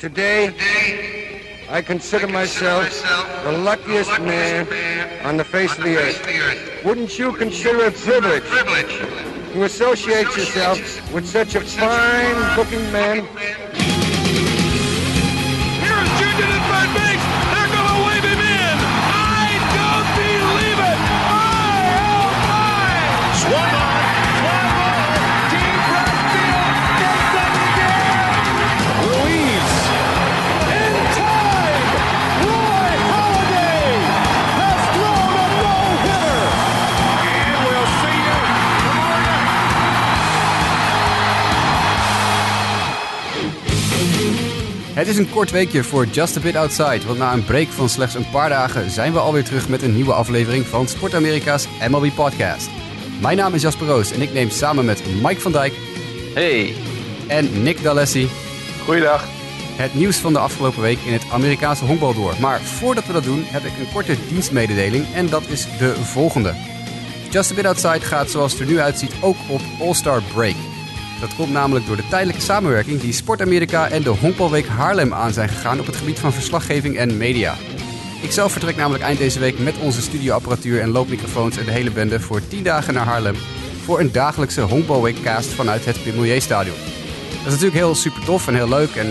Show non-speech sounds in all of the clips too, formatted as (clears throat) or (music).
Today, I consider myself the luckiest man on the face of the earth. Wouldn't you consider it a privilege to associate yourself with such a fine looking man? Het is een kort weekje voor Just a Bit Outside, want na een break van slechts een paar dagen zijn we alweer terug met een nieuwe aflevering van Sport Amerika's MLB Podcast. Mijn naam is Jasper Roos en ik neem samen met Mike van Dijk Hey, en Nick D'Alessi goeiedag. het nieuws van de afgelopen week in het Amerikaanse honkbal door. Maar voordat we dat doen heb ik een korte dienstmededeling en dat is de volgende. Just a Bit Outside gaat zoals het er nu uitziet ook op All-Star Break. Dat komt namelijk door de tijdelijke samenwerking die Sport Amerika en de Honkbalweek Haarlem aan zijn gegaan op het gebied van verslaggeving en media. Ik zelf vertrek namelijk eind deze week met onze studioapparatuur en loopmicrofoons en de hele bende voor 10 dagen naar Haarlem voor een dagelijkse Honkbalweekcast vanuit het Pim Stadion. Dat is natuurlijk heel super tof en heel leuk en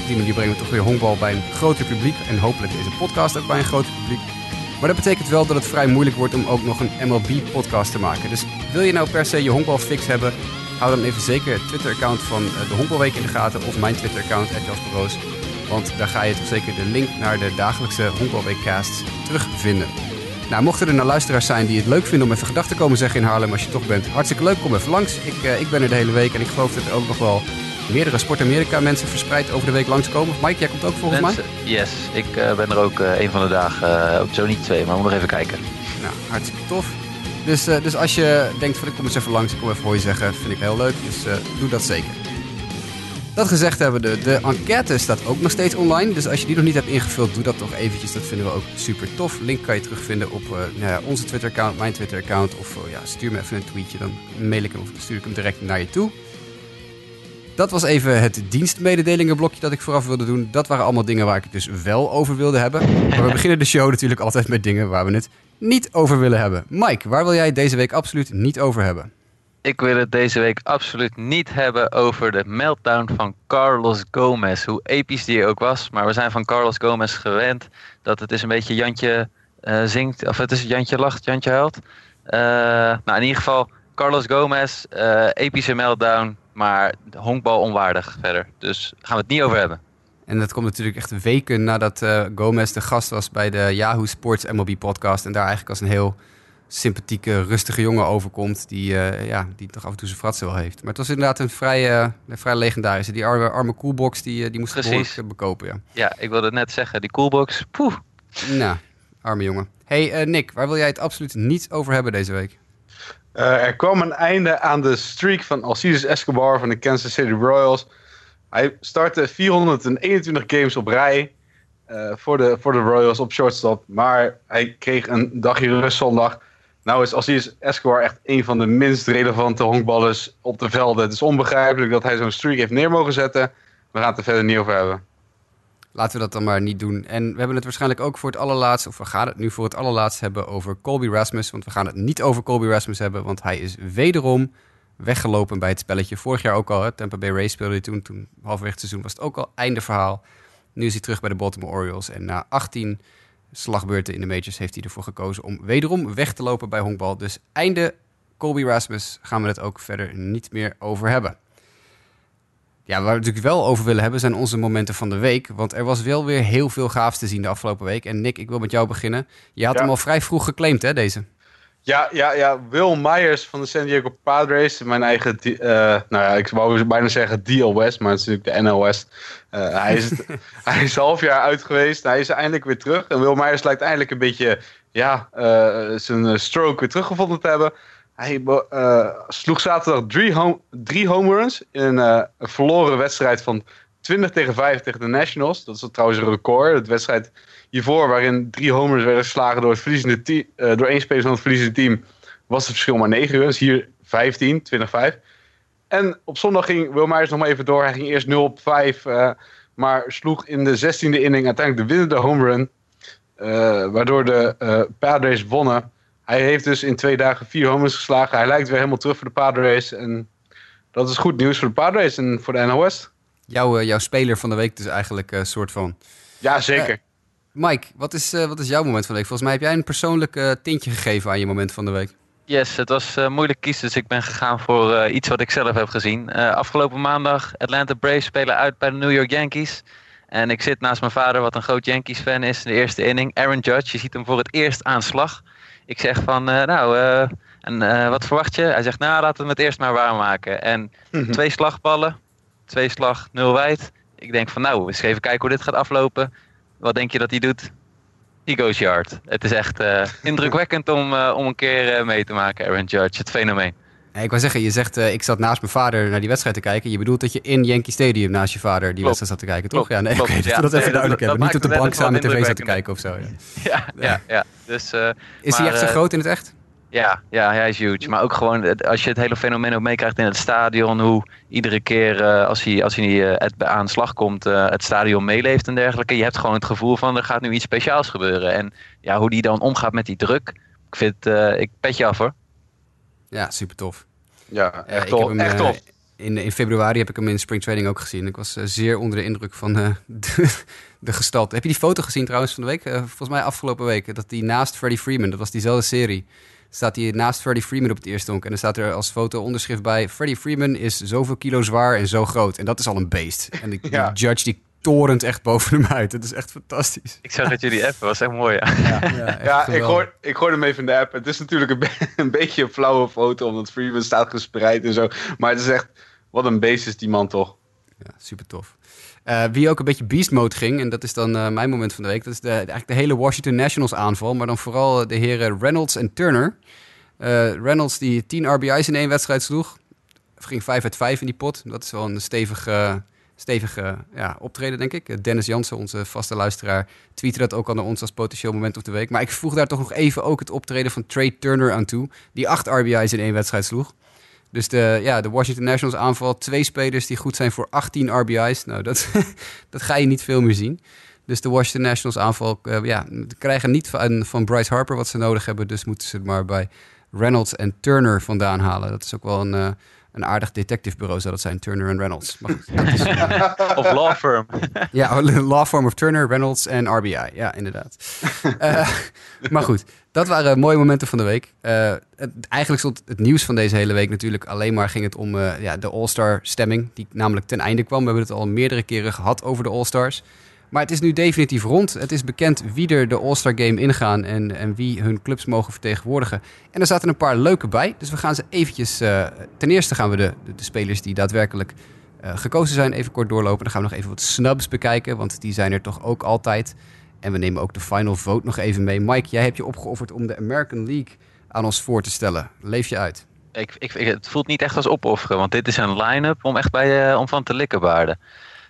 op die manier brengen we toch weer honkbal bij een groter publiek en hopelijk deze podcast ook bij een groter publiek. Maar dat betekent wel dat het vrij moeilijk wordt om ook nog een MLB-podcast te maken. Dus wil je nou per se je honkbalfix hebben, hou dan even zeker het Twitter-account van eh, de Honkbalweek in de gaten of mijn Twitter-account, Jasper. Want daar ga je toch zeker de link naar de dagelijkse Honkbalweekcasts terugvinden. Nou, mochten er nou luisteraars zijn die het leuk vinden om even gedachten te komen zeggen in Haarlem als je toch bent, hartstikke leuk, kom even langs. Ik, eh, ik ben er de hele week en ik geloof dat er ook nog wel meerdere Sport Amerika mensen verspreid over de week langskomen. Mike, jij komt ook volgens mij? Yes, ik eh, ben er ook een van de dagen, zo niet twee, maar we moeten nog even kijken. Nou, hartstikke tof. Dus, eh, dus als je denkt van ik kom eens even langs, ik kom even hooi zeggen, vind ik heel leuk. Dus eh, doe dat zeker. Dat gezegd hebben de, de enquête staat ook nog steeds online. Dus als je die nog niet hebt ingevuld, doe dat toch eventjes. Dat vinden we ook super tof. Link kan je terugvinden op eh, nou ja, onze Twitter-account, mijn Twitter-account. Of ja, stuur me even een tweetje, dan mail ik hem of stuur ik hem direct naar je toe. Dat was even het dienstmededelingenblokje dat ik vooraf wilde doen. Dat waren allemaal dingen waar ik het dus wel over wilde hebben. Maar we beginnen de show natuurlijk altijd met dingen waar we het niet over willen hebben. Mike, waar wil jij deze week absoluut niet over hebben? Ik wil het deze week absoluut niet hebben over de meltdown van Carlos Gomez. Hoe episch die ook was, maar we zijn van Carlos Gomez gewend dat het is een beetje Jantje eh, zingt, of het is Jantje lacht, Jantje huilt. Eh, nou, in ieder geval, Carlos Gomez, eh, epische meltdown, maar honkbal onwaardig verder. Dus gaan we het niet over hebben. En dat komt natuurlijk echt weken nadat eh, Gomez de gast was bij de Yahoo Sports MLB podcast. En daar eigenlijk als een heel sympathieke, rustige jongen overkomt. Die, eh, ja, die toch af en toe zijn fratsen wel heeft. Maar het was inderdaad een vrij, eh, een vrij legendarische. Die arme, arme coolbox, die, die moest behoorlijk eh, bekopen. Ja. Ja, ik wilde het net zeggen, die coolbox, poeh. Nou, arme jongen. hey, Nick, waar wil jij het absoluut niet over hebben deze week? Eh, er kwam een einde aan de streak van Alcides Escobar van de Kansas City Royals. Hij startte 421 games op rij eh, voor, de, voor de Royals op shortstop. Maar hij kreeg een dagje rust zondag. Nou is Alcides Escobar echt een van de minst relevante honkballers op de velden. Het is onbegrijpelijk dat hij zo'n streak heeft neer mogen zetten. We gaan het er verder niet over hebben. Laten we dat dan maar niet doen. En we hebben het waarschijnlijk ook voor het allerlaatst, of we gaan het nu voor het allerlaatst hebben over Colby Rasmus. Want we gaan het niet over Colby Rasmus hebben, want hij is wederom weggelopen bij het spelletje. Vorig jaar ook al, hè? Tampa Bay Rays speelde hij toen. Toen halverwege het seizoen was het ook al einde verhaal. Nu is hij terug bij de Baltimore Orioles. En na 18 slagbeurten in de majors heeft hij ervoor gekozen om wederom weg te lopen bij honkbal. Dus einde Colby Rasmus gaan we het ook verder niet meer over hebben. Ja, waar we het natuurlijk wel over willen hebben zijn onze momenten van de week. Want er was wel weer heel veel gaafs te zien de afgelopen week. En Nick, ik wil met jou beginnen. Je had Ja. hem al vrij vroeg geclaimd, hè, deze? Ja, ja, ja. Will Myers van de San Diego Padres. Mijn eigen, eh, nou ja, ik wou bijna zeggen DL West, maar het is natuurlijk de NL West. Eh, hij, is (laughs) (laughs) hij is een half jaar uit geweest. Hij is eindelijk weer terug. En Will Myers lijkt eindelijk een beetje, ja, eh, zijn stroke weer teruggevonden te hebben. Hij eh, sloeg zaterdag drie, home, runs in eh, een verloren wedstrijd van 20 tegen 5 tegen de Nationals. Dat is trouwens een record. Het wedstrijd hiervoor, waarin drie homers werden geslagen door, het verliezende team, eh, door één speler van het verliezende team, was het verschil maar 9 runs. Hier 15, 20-5. En op zondag ging Will Myers nog maar even door. Hij ging eerst 0 op 5 eh, Maar sloeg in de 16e inning uiteindelijk de winnende home run. waardoor de Padres wonnen. Hij heeft dus in twee dagen vier home runs geslagen. Hij lijkt weer helemaal terug voor de Padres. En dat is goed nieuws voor de Padres en voor de NOS. Jouw, eh, jouw speler van de week dus eigenlijk een soort van... Ja, zeker. Mike, wat is, eh, wat is jouw moment van de week? Volgens mij heb jij een persoonlijk eh, tintje gegeven aan je moment van de week. Yes, het was eh, moeilijk kiezen, dus ik ben gegaan voor eh, iets wat ik zelf heb gezien. Eh, afgelopen maandag, Atlanta Braves spelen uit bij de New York Yankees. En ik zit naast mijn vader, wat een groot Yankees-fan is, in de eerste inning. Aaron Judge, je ziet hem voor het eerst aan slag. Ik zeg van, eh, nou, eh, en, eh, wat verwacht je? Hij zegt, nou, laten we het eerst maar waarmaken. En twee slagballen, twee slag, nul wijd. Ik denk van, nou, eens even kijken hoe dit gaat aflopen. Wat denk je dat hij doet? He goes yard. Het is echt indrukwekkend om, om een keer mee te maken, Aaron Judge. Het fenomeen. Ik wou zeggen, je zegt, eh, ik zat naast mijn vader naar die wedstrijd te kijken. Je bedoelt dat je in Yankee Stadium naast je vader die Klopt. wedstrijd zat te kijken, toch? Klopt, Ja, nee, klopt. oké, dat we dat even duidelijk hebben. Niet op de bank samen tv zat te kijken of zo. Ja. (laughs) Ja, ja. Dus, eh, Is hij echt zo eh, groot in het echt? Ja, ja, hij is huge. Maar ook gewoon als je het hele fenomeen ook meekrijgt in het stadion. Hoe iedere keer als hij, als hij het aan de slag komt, het stadion meeleeft en dergelijke. Je hebt gewoon het gevoel van er gaat nu iets speciaals gebeuren. En ja, hoe die dan omgaat met die druk. Ik vind, ik pet je af hoor. Ja, super tof. Ja, Ja, echt tof. hem, echt eh, tof. in, in februari heb ik hem in springtraining ook gezien. Ik was eh, zeer onder de indruk van eh, (laughs) de, de gestalte. Heb je die foto gezien trouwens van de week? Eh, volgens mij afgelopen week. Dat die naast Freddie Freeman, dat was diezelfde serie. Staat hij naast Freddie Freeman op het eerste honk. En dan staat er als foto onderschrift bij... Freddie Freeman is zoveel kilo zwaar en zo groot. En dat is al een beest. En Ja. judge die torent echt boven hem uit. Het is echt fantastisch. Ik zag het jullie appen, was echt mooi. Ja. Ja, echt Ja, ik hoor, ik hoorde hem even in de app. Het is natuurlijk een, be- (laughs) een beetje een flauwe foto, omdat Freeman staat gespreid en zo. Maar het is echt, wat een beest is die man toch. Ja, super tof. Eh, wie ook een beetje beast mode ging, en dat is dan eh, mijn moment van de week, dat is de, eigenlijk de hele Washington Nationals aanval, maar dan vooral de heren Reynolds en Turner. Eh, Reynolds die 10 RBI's in één wedstrijd sloeg, ging 5 uit 5 in die pot. Dat is wel een stevige, stevige ja, optreden, denk ik. Eh, Dennis Jansen, onze vaste luisteraar, tweette dat ook al naar ons als potentieel moment of de week. Maar ik voeg daar toch nog even ook het optreden van Trey Turner aan toe, die 8 RBI's in één wedstrijd sloeg. Dus de, ja, de Washington Nationals aanval, twee spelers die goed zijn voor 18 RBI's. Nou, dat, (laughs) dat ga je niet veel meer zien. Dus de Washington Nationals aanval eh, krijgen niet van, van Bryce Harper wat ze nodig hebben. Dus moeten ze het maar bij Reynolds en Turner vandaan halen. Dat is ook wel een, eh, een aardig detectivebureau zou dat zijn, Turner en Reynolds. Maar goed, (laughs) is, eh, Of law firm. ja, (laughs) law form of Turner, Reynolds en RBI. Ja, inderdaad. (laughs) Eh, maar goed, dat waren mooie momenten van de week. Eh, het, eigenlijk stond het nieuws van deze hele week natuurlijk alleen maar ging het om eh, ja, de All-Star stemming, die namelijk ten einde kwam. We hebben het al meerdere keren gehad over de All-Stars. Maar het is nu definitief rond. Het is bekend wie er de All-Star Game ingaan en, en wie hun clubs mogen vertegenwoordigen. En er zaten een paar leuke bij. Dus we gaan ze eventjes... eh, ten eerste gaan we de, de, spelers die daadwerkelijk eh, gekozen zijn even kort doorlopen. Dan gaan we nog even wat snubs bekijken, want die zijn er toch ook altijd. En we nemen ook de final vote nog even mee. Mike, jij hebt je opgeofferd om de American League aan ons voor te stellen. Leef je uit. Ik, ik, ik- het voelt niet echt als opofferen, want dit is een line-up om echt bij, eh, om van te likken baarden.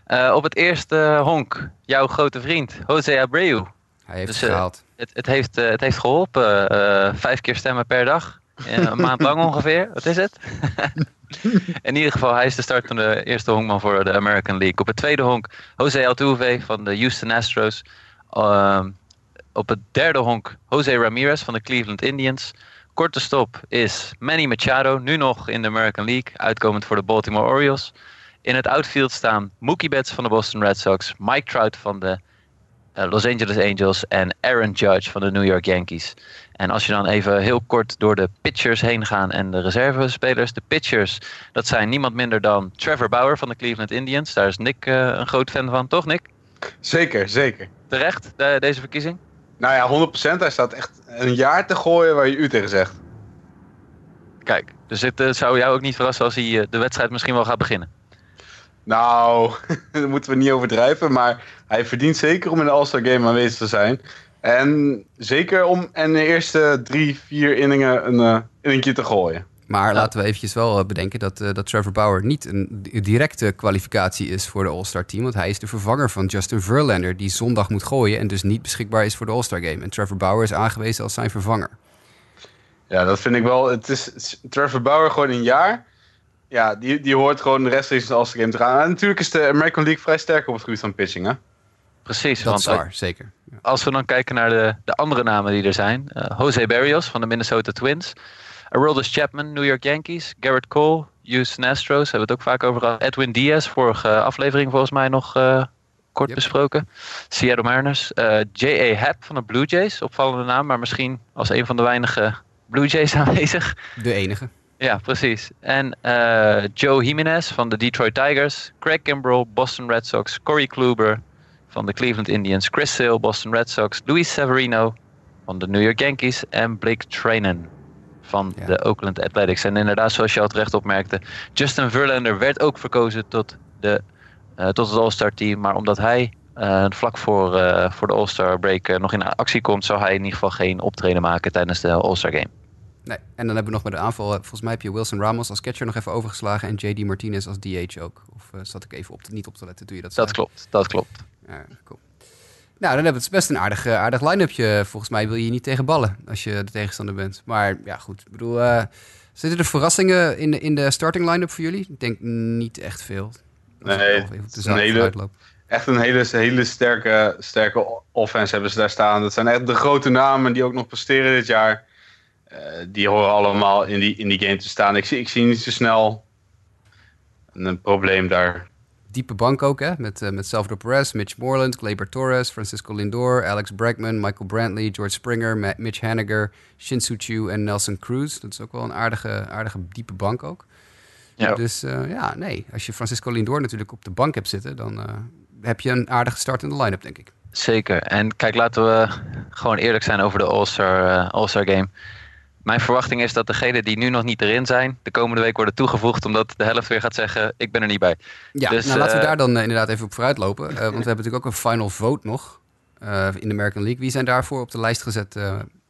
Eh, op het eerste honk, jouw grote vriend, Jose Abreu. Hij heeft Dus, het eh, gehaald. Het, het, heeft, eh, het heeft geholpen. Eh, vijf keer stemmen per dag. Een (laughs) maand lang ongeveer. Wat is het? (laughs) In ieder geval, hij is de startende eerste honkman voor de American League. Op het tweede honk, Jose Altuve van de Houston Astros. Ehm, op het derde honk, Jose Ramirez van de Cleveland Indians. Korte stop is Manny Machado, nu nog in de American League, uitkomend voor de Baltimore Orioles. In het outfield staan Mookie Betts van de Boston Red Sox, Mike Trout van de eh, Los Angeles Angels en Aaron Judge van de New York Yankees. En als je dan even heel kort door de pitchers heen gaat en de reservespelers. De pitchers, dat zijn niemand minder dan Trevor Bauer van de Cleveland Indians. Daar is Nick eh, een groot fan van, toch Nick? Zeker, zeker. Terecht, de- deze verkiezing? Nou ja, 100%. Hij staat echt een jaar te gooien waar je u tegen zegt. Kijk, dus het eh, zou jou ook niet verrassen als hij de wedstrijd misschien wel gaat beginnen. Nou, (laughs) daar moeten we niet overdrijven. Maar hij verdient zeker om in de All-Star Game aanwezig te zijn. En zeker om in de eerste drie, vier inningen een uh, inningje te gooien. Maar laten we eventjes wel eh, bedenken dat, eh, dat Trevor Bauer niet een di- directe kwalificatie is voor de All-Star team. Want hij is de vervanger van Justin Verlander, die zondag moet gooien en dus niet beschikbaar is voor de All-Star game. En Trevor Bauer is aangewezen als zijn vervanger. Ja, dat vind ik wel. Het is- Trevor Bauer gewoon een jaar. Ja, die, die hoort gewoon rechtstreeks in de All-Star Game te gaan. En natuurlijk is de American League vrij sterk op het gebied van pitching, hè? Precies, Dat want is waar, zeker. Ja. als we dan kijken naar de, de andere namen die er zijn. eh, Jose Barrios van de Minnesota Twins. Aroldis Chapman, New York Yankees. Garrett Cole, Houston Astros. Hebben we het ook vaak over gehad. Edwin Diaz, vorige aflevering volgens mij nog eh, kort Yep. besproken. Seattle Mariners. Eh, J.A. Happ van de Blue Jays. Opvallende naam, maar misschien als een van de weinige Blue Jays (laughs) aanwezig. De enige. Ja, precies. En eh, Joe Jimenez van de Detroit Tigers. Craig Kimbrell, Boston Red Sox. Corey Kluber van de Cleveland Indians. Chris Sale, Boston Red Sox. Luis Severino van de New York Yankees. En Blake Trainen van Ja. de Oakland Athletics. En inderdaad, zoals je al terecht opmerkte, Justin Verlander werd ook verkozen tot, de, eh, tot het All-Star team. Maar omdat hij eh, vlak voor, voor de All-Star break nog in actie komt, zou hij in ieder geval geen optreden maken tijdens de All-Star game. Nee. En dan hebben we nog bij de aanval, eh, volgens mij heb je Wilson Ramos als catcher nog even overgeslagen en JD Martinez als DH ook. Of eh, zat ik even op te, niet op te letten toen je dat zei? Dat klopt, dat klopt. Ja, cool. Nou, dan hebben we het best een aardig, aardig line-upje. Volgens mij wil je niet tegen ballen als je de tegenstander bent. Maar ja, goed. Ik bedoel, eh, zitten er verrassingen in de, in de starting line-up voor jullie? Ik denk niet echt veel. Als Nee, het is een hele-. Echt een hele, hele sterke, sterke offense hebben ze daar staan. Dat zijn echt de grote namen die ook nog presteren dit jaar. Eh, die horen allemaal in die, in die game te staan. Ik zie, ik zie niet zo snel een probleem daar. Diepe bank ook, hè? Met, eh met Salvador Perez, Mitch Moreland, Gleyber Torres, Francisco Lindor, Alex Bregman, Michael Brantley, George Springer, Ma- Mitch Haniger, Shin-Soo Choo en Nelson Cruz. Dat is ook wel een aardige, aardige diepe bank ook. Ja. Dus eh, ja, nee. Als je Francisco Lindor natuurlijk op de bank hebt zitten, dan eh, heb je een aardige start in de line-up, denk ik. Zeker. En kijk, laten we gewoon eerlijk zijn over de All-Star eh, All-Star Game. Mijn verwachting is dat degenen die nu nog niet erin zijn, de komende week worden toegevoegd, omdat de helft weer gaat zeggen: Ik ben er niet bij. Ja, Dus, nou laten we eh, daar dan eh, inderdaad even op vooruit lopen. eh, want we hebben natuurlijk ook een final vote nog in de American League. Wie zijn daarvoor op de lijst gezet,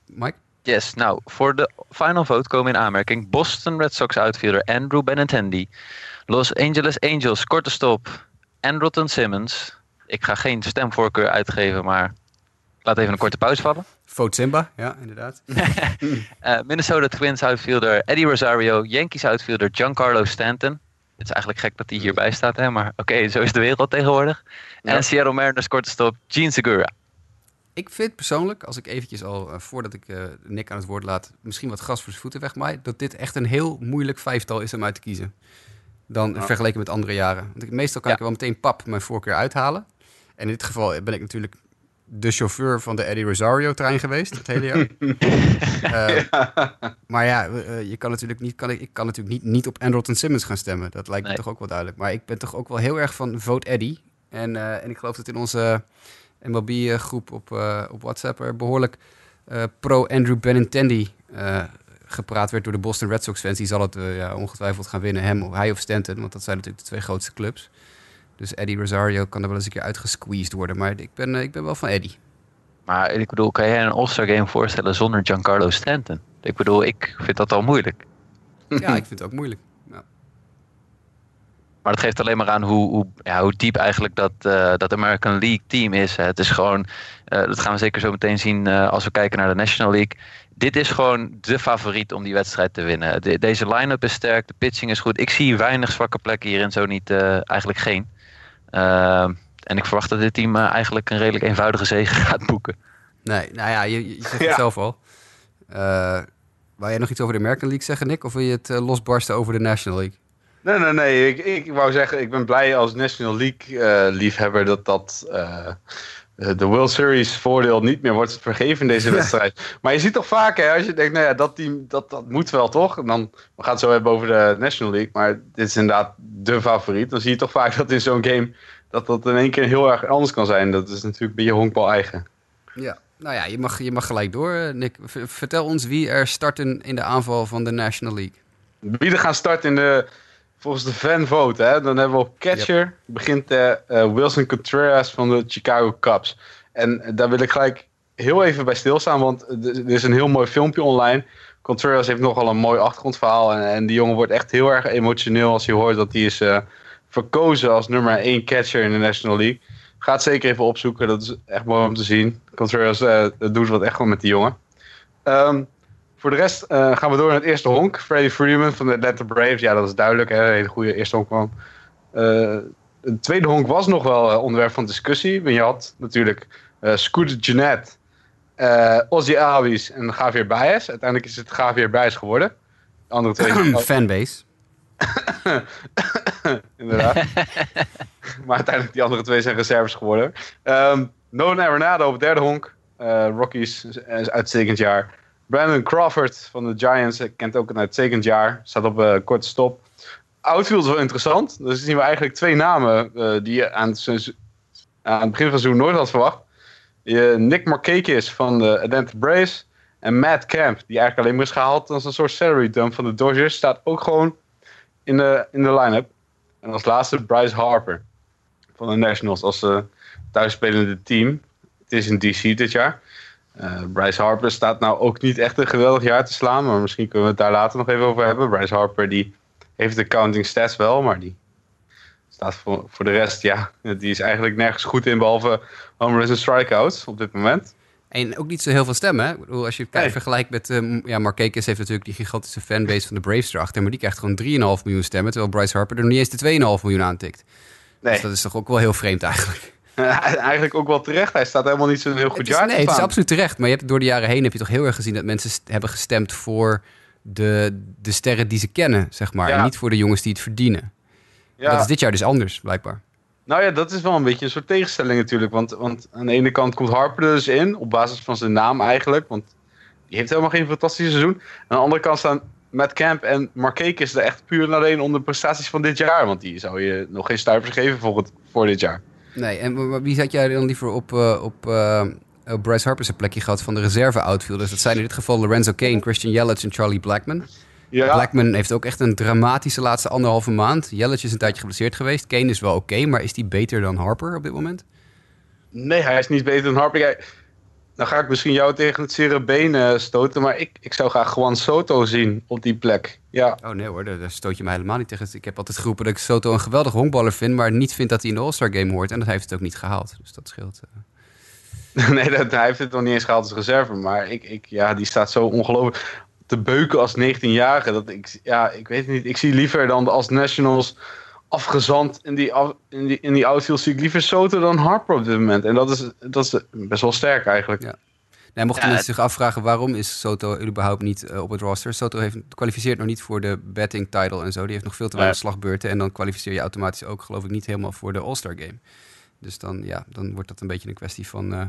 Mike? Yes, nou, voor de final vote komen in aanmerking Boston Red Sox outfielder Andrew Benintendi, Los Angeles Angels korte stop Andrelton Simmons. Ik ga geen stemvoorkeur uitgeven, maar laat even een korte pauze vallen. Vote Simba, ja, inderdaad. (laughs) Eh, Minnesota Twins outfielder Eddie Rosario, Yankees outfielder Giancarlo Stanton. Het is eigenlijk gek dat hij hierbij staat, hè? maar oké, zo is de wereld tegenwoordig. Ja. En Seattle Mariners korte stop Gene Segura. Ik vind persoonlijk, als ik eventjes al, eh, voordat ik eh, Nick aan het woord laat, misschien wat gas voor zijn voeten wegmaai, dat dit echt een heel moeilijk vijftal is om uit te kiezen. Dan Ja. vergeleken met andere jaren. Want ik, meestal kan Ja. ik er wel meteen pap mijn voorkeur uithalen. En in dit geval ben ik natuurlijk de chauffeur van de Eddie Rosario-trein geweest het hele jaar. (laughs) Eh, Maar ja, eh, je kan natuurlijk niet, kan ik, ik kan natuurlijk niet, niet op Andrelton Simmons gaan stemmen. Dat lijkt me toch ook wel duidelijk. Maar ik ben toch ook wel heel erg van vote Eddie. En, eh, en ik geloof dat in onze MLB-groep op, eh, op WhatsApp er behoorlijk eh, pro-Andrew Benintendi eh, gepraat werd door de Boston Red Sox fans. Die zal het ja, ongetwijfeld gaan winnen, hem, of hij of Stanton. Want dat zijn natuurlijk de twee grootste clubs. Dus Eddie Rosario kan er wel eens een keer uitgesqueezed worden. Maar ik ben, eh, ik ben wel van Eddie. Maar ik bedoel, kan jij een All-Star game voorstellen zonder Giancarlo Stanton? Ik bedoel, ik vind dat al moeilijk. Ja, (laughs) ik vind het ook moeilijk. Ja. Maar dat geeft alleen maar aan hoe, hoe, ja, hoe diep eigenlijk dat, eh, dat American League team is. hè. Het is gewoon, eh, dat gaan we zeker zo meteen zien eh, als we kijken naar de National League. Dit is gewoon de favoriet om die wedstrijd te winnen. De- deze line-up is sterk, de pitching is goed. Ik zie weinig zwakke plekken hierin, zo niet, eh, eigenlijk geen. Ehm, en ik verwacht dat dit team eh, eigenlijk een redelijk eenvoudige zege (laughs) gaat boeken. Nee, nou ja, je, je zegt het Ja. zelf al. Eh wil jij nog iets over de American League zeggen, Nick? Of wil je het eh, losbarsten over de National League? Nee, nee, nee. Ik, ik wou zeggen, ik ben blij als National League-liefhebber dat dat eh, de World Series voordeel niet meer wordt vergeven in deze wedstrijd. Maar je ziet toch vaak, hè, als je denkt, nou ja, dat team, dat, dat moet wel toch? En dan, we gaan het zo hebben over de National League, maar dit is inderdaad de favoriet. Dan zie je toch vaak dat in zo'n game, dat dat in één keer heel erg anders kan zijn. Dat is natuurlijk bij je honkbal eigen. Ja. Nou ja, je mag, je mag gelijk door, eh, Nick. Vertel ons wie er starten in de aanval van de National League. Wie er gaan starten in de, volgens de fanvote, hè, dan hebben we op catcher begint eh, Wilson Contreras van de Chicago Cubs. En eh, daar wil ik gelijk heel even bij stilstaan, want er is een heel mooi filmpje online. Contreras heeft nogal een mooi achtergrondverhaal en, en die jongen wordt echt heel erg emotioneel als hij hoort dat hij is verkozen als nummer 1 catcher in de National League. Ga het zeker even opzoeken, dat is echt mooi om te zien. Contreras eh, doet wat echt wel met die jongen. Ehm, Voor de rest eh, gaan we door naar het eerste honk. Freddie Freeman van de Atlanta Braves. Ja, dat is duidelijk. Hè? Een hele goede eerste honk kwam. Eh, het tweede honk was nog wel eh, onderwerp van discussie. Want je had natuurlijk eh, Scooter Jeanette, eh Ozzy Albies en Javier Baez. Uiteindelijk is het Javier Baez geworden. De andere twee... (clears throat) Fanbase. (laughs) inderdaad. (laughs) maar uiteindelijk die andere twee zijn reserves geworden. Ehm Nolan Arenado op het derde honk. Eh, Rockies, eh, uitstekend jaar. Brandon Crawford van de Giants, kent ook een uitstekend jaar. Staat op eh, korte stop. Outfield is wel interessant. Dus zien we eigenlijk twee namen eh, die je aan het, aan het begin van het seizoen nooit had verwacht. Nick Markakis van de Atlanta Braves. En Matt Camp, die eigenlijk alleen maar is gehaald als een soort salary dump van de Dodgers. Staat ook gewoon in de, in de line-up. En als laatste Bryce Harper van de Nationals als uh, thuisspelende team. Het is in DC dit jaar. Eh, Bryce Harper staat nou ook niet echt een geweldig jaar te slaan, maar misschien kunnen we het daar later nog even over hebben. Bryce Harper die heeft de counting stats wel, maar die staat voor, voor de rest, ja, die is eigenlijk nergens goed in behalve home runs en strikeouts op dit moment. En ook niet zo heel veel stemmen. Hè? Ik bedoel, als je het Nee. vergelijkt met... ehm, ja, heeft natuurlijk die gigantische fanbase van de Braves erachter. Maar die krijgt gewoon 3,5 miljoen stemmen. Terwijl Bryce Harper er nog niet eens de 2,5 miljoen aantikt. Nee, Dus dat is toch ook wel heel vreemd eigenlijk. (laughs) eigenlijk ook wel terecht. Hij staat helemaal niet zo'n heel goed jaar nee, het is absoluut terecht. Maar je hebt door de jaren heen heb je toch heel erg gezien dat mensen hebben gestemd voor de, de sterren die ze kennen, zeg maar. Ja. En niet voor de jongens die het verdienen. Ja. Dat is dit jaar dus anders, blijkbaar. Nou ja, dat is wel een beetje een soort tegenstelling natuurlijk. Want, want aan de ene kant komt Harper er dus in, op basis van zijn naam eigenlijk. Want die heeft helemaal geen fantastisch seizoen. Aan de andere kant staan Matt Camp en Markakis er echt puur en alleen om de prestaties van dit jaar. Want die zou je nog geen stuipers geven voor, het, voor dit jaar. Nee, en wie zat jij dan liever op, eh, op eh, op Bryce Harper zijn plekje gehad van de reserve-outfielders? Dat zijn in dit geval Lorenzo Kane, Christian Yelich en Charlie Blackman. Ja, Blackman heeft ook echt een dramatische laatste anderhalve maand. Yelich is een tijdje geblesseerd geweest. Kane is wel oké, maar is die beter dan Harper op dit moment? nee, hij is niet beter dan Harper. Dan ga ik misschien jou tegen het zere been eh, stoten. Maar ik, ik zou graag Juan Soto zien op die plek. Ja, Oh nee hoor, daar, stoot je me helemaal niet tegen. Ik heb altijd geroepen dat ik Soto een geweldige honkballer vind, maar niet vind dat hij in de All-Star Game hoort. En dat heeft het ook niet gehaald. Dus dat scheelt. eh. (laughs) nee, dat, hij heeft het nog niet eens gehaald als reserve. Maar ik, ik, ja, die staat zo ongelooflijk te beuken als 19-jarige. Dat ik, ja, ik weet het niet. Ik zie liever dan als Nationals afgezand in die, af- in die, in die outfield. Zie ik liever Soto dan Harper op dit moment. En dat is, dat is best wel sterk eigenlijk. Ja. Nee, mochten Ja, mensen zich afvragen waarom is Soto überhaupt niet eh, op het roster. Soto heeft, kwalificeert nog niet voor de betting title en zo. Die heeft nog veel te weinig slagbeurten. En dan kwalificeer je automatisch ook, geloof ik, niet helemaal voor de All-Star Game. Dus dan, ja, dan wordt dat een beetje een kwestie van eh,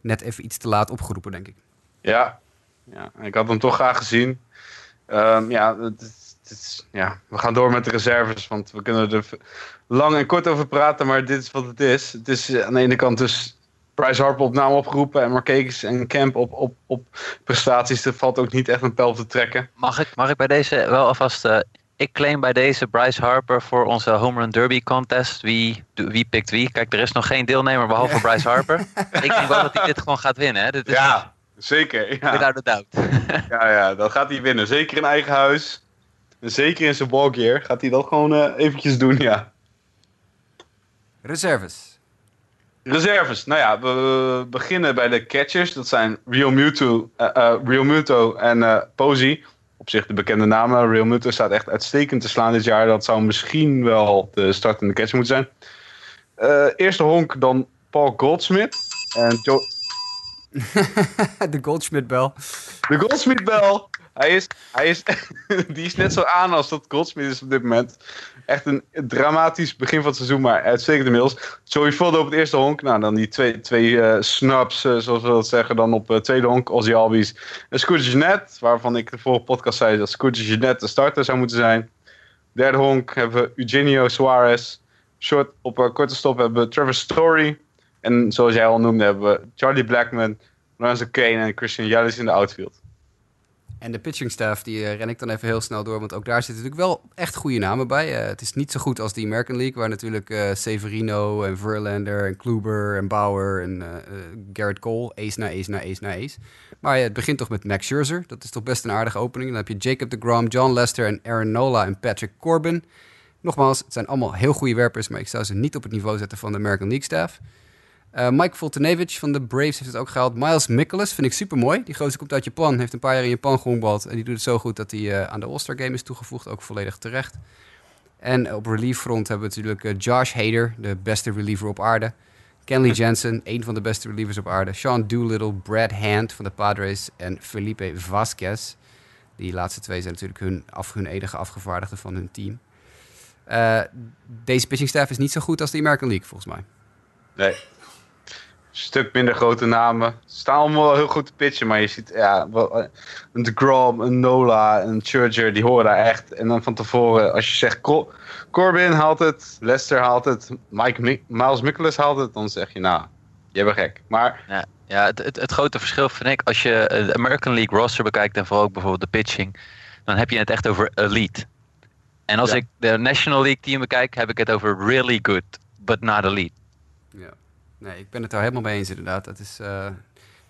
net even iets te laat opgeroepen, denk ik. Ja, ja ik had hem toch graag gezien. Ehm, ja, het, is- ja, we gaan door met de reserves, want we kunnen er lang en kort over praten, maar dit is wat het is. Het is eh, aan de ene kant dus Bryce Harper op naam opgeroepen en Marquez en Camp op, op, op prestaties. Er valt ook niet echt een pijl te trekken. Mag ik, mag ik bij deze wel alvast... eh, ik claim bij deze Bryce Harper voor onze Home Run Derby contest. Wie, wie pikt wie? Kijk, er is nog geen deelnemer behalve Bryce Harper. (laughs) ik denk wel dat hij dit gewoon gaat winnen. Hè? Dit is Ja, zeker. Ja. without a doubt. Ja, ja, dan gaat hij winnen. Zeker in eigen huis. Zeker in zijn ballgear gaat hij dat gewoon eh, eventjes doen, ja. Reserves. Reserves. Nou ja, we beginnen bij de catchers. Dat zijn Real Muto, eh, eh, Real Muto en Posey. Op zich de bekende namen. Real Muto staat echt uitstekend te slaan dit jaar. Dat zou misschien wel de startende catcher moeten zijn. Eerste honk dan Paul Goldsmith. En Joe, (laughs) de Goldschmidt-bel. De Goldsmith bel. Hij is, hij is, (laughs) die is net zo aan als dat Goldsmith is op dit moment. Echt een dramatisch begin van het seizoen, maar uitstekend inmiddels. Joey Votto op het eerste honk. Nou, dan die twee, twee eh, snaps, eh, zoals we dat zeggen. Dan op het tweede honk Ozzy Albies. En Scooter Jeanette, waarvan ik de vorige podcast zei dat Scooter Jeanette de starter zou moeten zijn. Derde honk hebben we Eugenio Suarez. Short op korte stop hebben we Trevor Story. En zoals jij al noemde hebben we Charlie Blackman, Lorenzo Kane en Christian Yelich in de outfield. En de pitching staff, die eh, ren ik dan even heel snel door. Want ook daar zitten natuurlijk wel echt goede namen bij. Eh, het is niet zo goed als de American League, waar natuurlijk eh, Severino en Verlander en Kluber en Bauer en Garrett Cole, ace na ace na ace na ace. Maar het begint toch met Max Scherzer. Dat is toch best een aardige opening. Dan heb je Jacob de Grom, John Lester en Aaron Nola en Patrick Corbin. Nogmaals, het zijn allemaal heel goede werpers, maar ik zou ze niet op het niveau zetten van de American League staff. Eh, Mike Voltenevich van de Braves heeft het ook gehaald. Miles Mikolas vind ik super mooi. Die gozer komt uit Japan, heeft een paar jaar in Japan gehonkbald. En die doet het zo goed dat hij eh, aan de All-Star Game is toegevoegd. Ook volledig terecht. En op relief front hebben we natuurlijk eh, Josh Hader, de beste reliever op aarde. Kenley (laughs) Jensen, een van de beste relievers op aarde. Sean Doolittle, Brad Hand van de Padres en Felipe Vasquez. Die laatste twee zijn natuurlijk hun, af, hun enige afgevaardigden van hun team. Eh, deze pitching staff is niet zo goed als de American League, volgens mij. Nee. Een stuk minder grote namen. Ze staan allemaal wel heel goed te pitchen, maar je ziet ja, wel, eh, een DeGrom, een Nola, een Churcher, die horen daar echt. En dan van tevoren, als je zegt Cor- Corbin haalt het, Lester haalt het, Mike Mi- Miles Mikolas haalt het, dan zeg je nou, je bent gek. Maar Ja, ja het, het, het grote verschil vind ik, als je de American League roster bekijkt en vooral ook bijvoorbeeld de pitching, dan heb je het echt over elite. En als Ja. ik de National League team bekijk, heb ik het over really good, but not elite. Ja. Nee, ik ben het daar helemaal mee eens inderdaad. Dat, is, eh,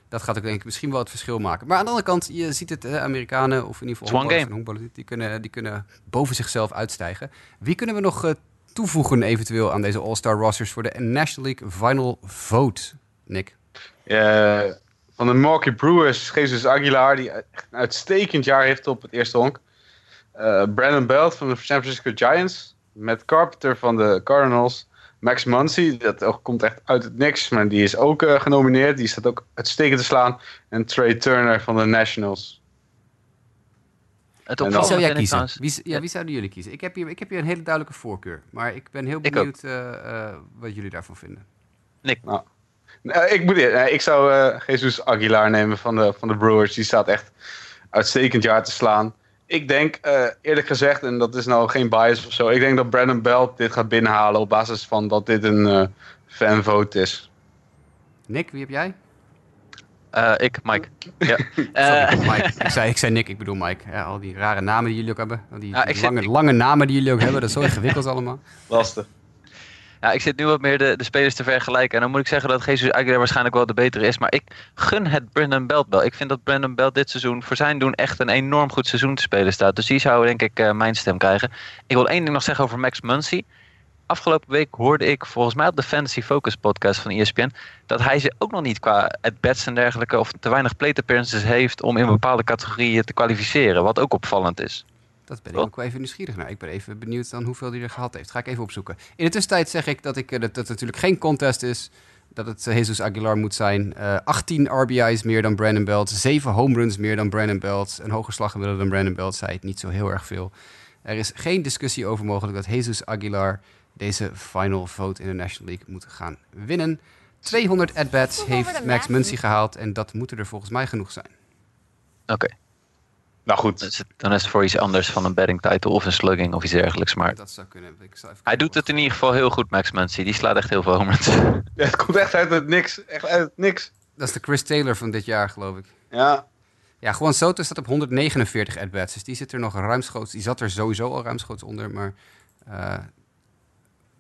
dat gaat ook denk ik misschien wel het verschil maken. Maar aan de andere kant, je ziet het, eh, Amerikanen of in ieder geval honkballers die kunnen, die kunnen boven zichzelf uitstijgen. Wie kunnen we nog eh, toevoegen eventueel aan deze All-Star rosters voor de National League Final Vote, Nick? eh, van de Milwaukee Brewers, Jesus Aguilar, die echt een uitstekend jaar heeft op het eerste honk. Eh, Brandon Belt van de San Francisco Giants. Matt Carpenter van de Cardinals. Max Muncy, dat ook komt echt uit het niks, maar die is ook eh, genomineerd. Die staat ook uitstekend te slaan. En Trey Turner van de Nationals. Het En Wie zou jij kiezen? Wie, ja, wie zouden jullie kiezen? Ik heb, hier, ik heb hier een hele duidelijke voorkeur. Maar ik ben heel benieuwd eh, eh, wat jullie daarvan vinden. Eh, ik, moet, eh, ik zou eh, Jesus Aguilar nemen van de, van de Brewers. Die staat echt uitstekend jaar te slaan. Ik denk, eh, eerlijk gezegd, en dat is nou geen bias of zo. Ik denk dat Brandon Belt dit gaat binnenhalen op basis van dat dit een eh fanvote is. Nick, wie heb jij? Eh, ik, Mike. Ja. (laughs) Sorry, Eh, Mike. (laughs) Ik zei, ik zei Nick, ik bedoel Mike. Ja, al die rare namen die jullie ook hebben. Al die Ja, lange, lange namen die jullie ook hebben. Dat is zo ingewikkeld allemaal. Lastig. Ja, ik zit nu wat meer de, de spelers te vergelijken. En dan moet ik zeggen dat Jesus Aguilar waarschijnlijk wel de betere is. Maar ik gun het Brandon Belt wel. Ik vind dat Brandon Belt dit seizoen voor zijn doen echt een enorm goed seizoen te spelen staat. Dus die zou denk ik eh, mijn stem krijgen. Ik wil één ding nog zeggen over Max Muncy. Afgelopen week hoorde ik volgens mij op de Fantasy Focus podcast van ESPN... dat hij ze ook nog niet qua at-bats en dergelijke... of te weinig plate appearances heeft om in bepaalde categorieën te kwalificeren. Wat ook opvallend is. Dat ben ik Wel. ook wel even nieuwsgierig naar. Ik ben even benieuwd dan hoeveel hij er gehad heeft. Ga ik even opzoeken. In de tussentijd zeg ik dat, ik, eh, dat het natuurlijk geen contest is. Dat het eh, Jesus Aguilar moet zijn. Eh 18 RBI's meer dan Brandon Belt. 7 home runs meer dan Brandon Belt. Een hoger slaggemiddelde dan Brandon Belt. Zei het niet zo heel erg veel. Er is geen discussie over mogelijk dat Jesus Aguilar deze final vote in de National League moet gaan winnen. 200 at-bats heeft Max Muncy gehaald. En dat moet er volgens mij genoeg zijn. Oké, Nou goed. dan is het- dan is het voor iets anders van een betting title of een slugging of iets dergelijks. Maar Dat zou kunnen. Ik zal even Hij doet het in ieder geval heel goed, Max Muncy. Die slaat echt heel veel home runs. (laughs) Ja, het komt echt uit het niks. Echt uit het niks. Dat is de Chris Taylor van dit jaar, geloof ik. Ja. Ja, gewoon Soto staat op 149 at-bats. Dus die zit er nog ruimschoots. Die zat er sowieso al ruimschoots onder. Maar eh,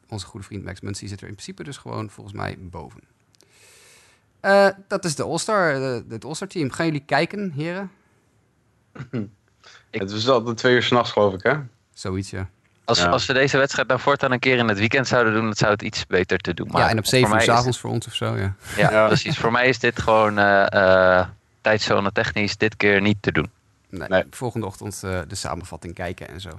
onze goede vriend Max Muncy zit er in principe dus gewoon volgens mij boven. Eh, dat is de All-Star, eh, het All-Star team. Gaan jullie kijken, heren? Ik- Het was altijd twee uur s'nachts, geloof ik, hè? Zoiets, ja. Als, Ja. als ze deze wedstrijd nou voortaan een keer in het weekend zouden doen, dan zou het iets beter te doen. Maar ja, en op 7 uur mij s is avonds voor ons of zo, ja. Ja, Ja. precies. Voor mij is dit gewoon eh eh tijdzone technisch dit keer niet te doen. Nee, Nee. Volgende ochtend eh, de samenvatting kijken en zo.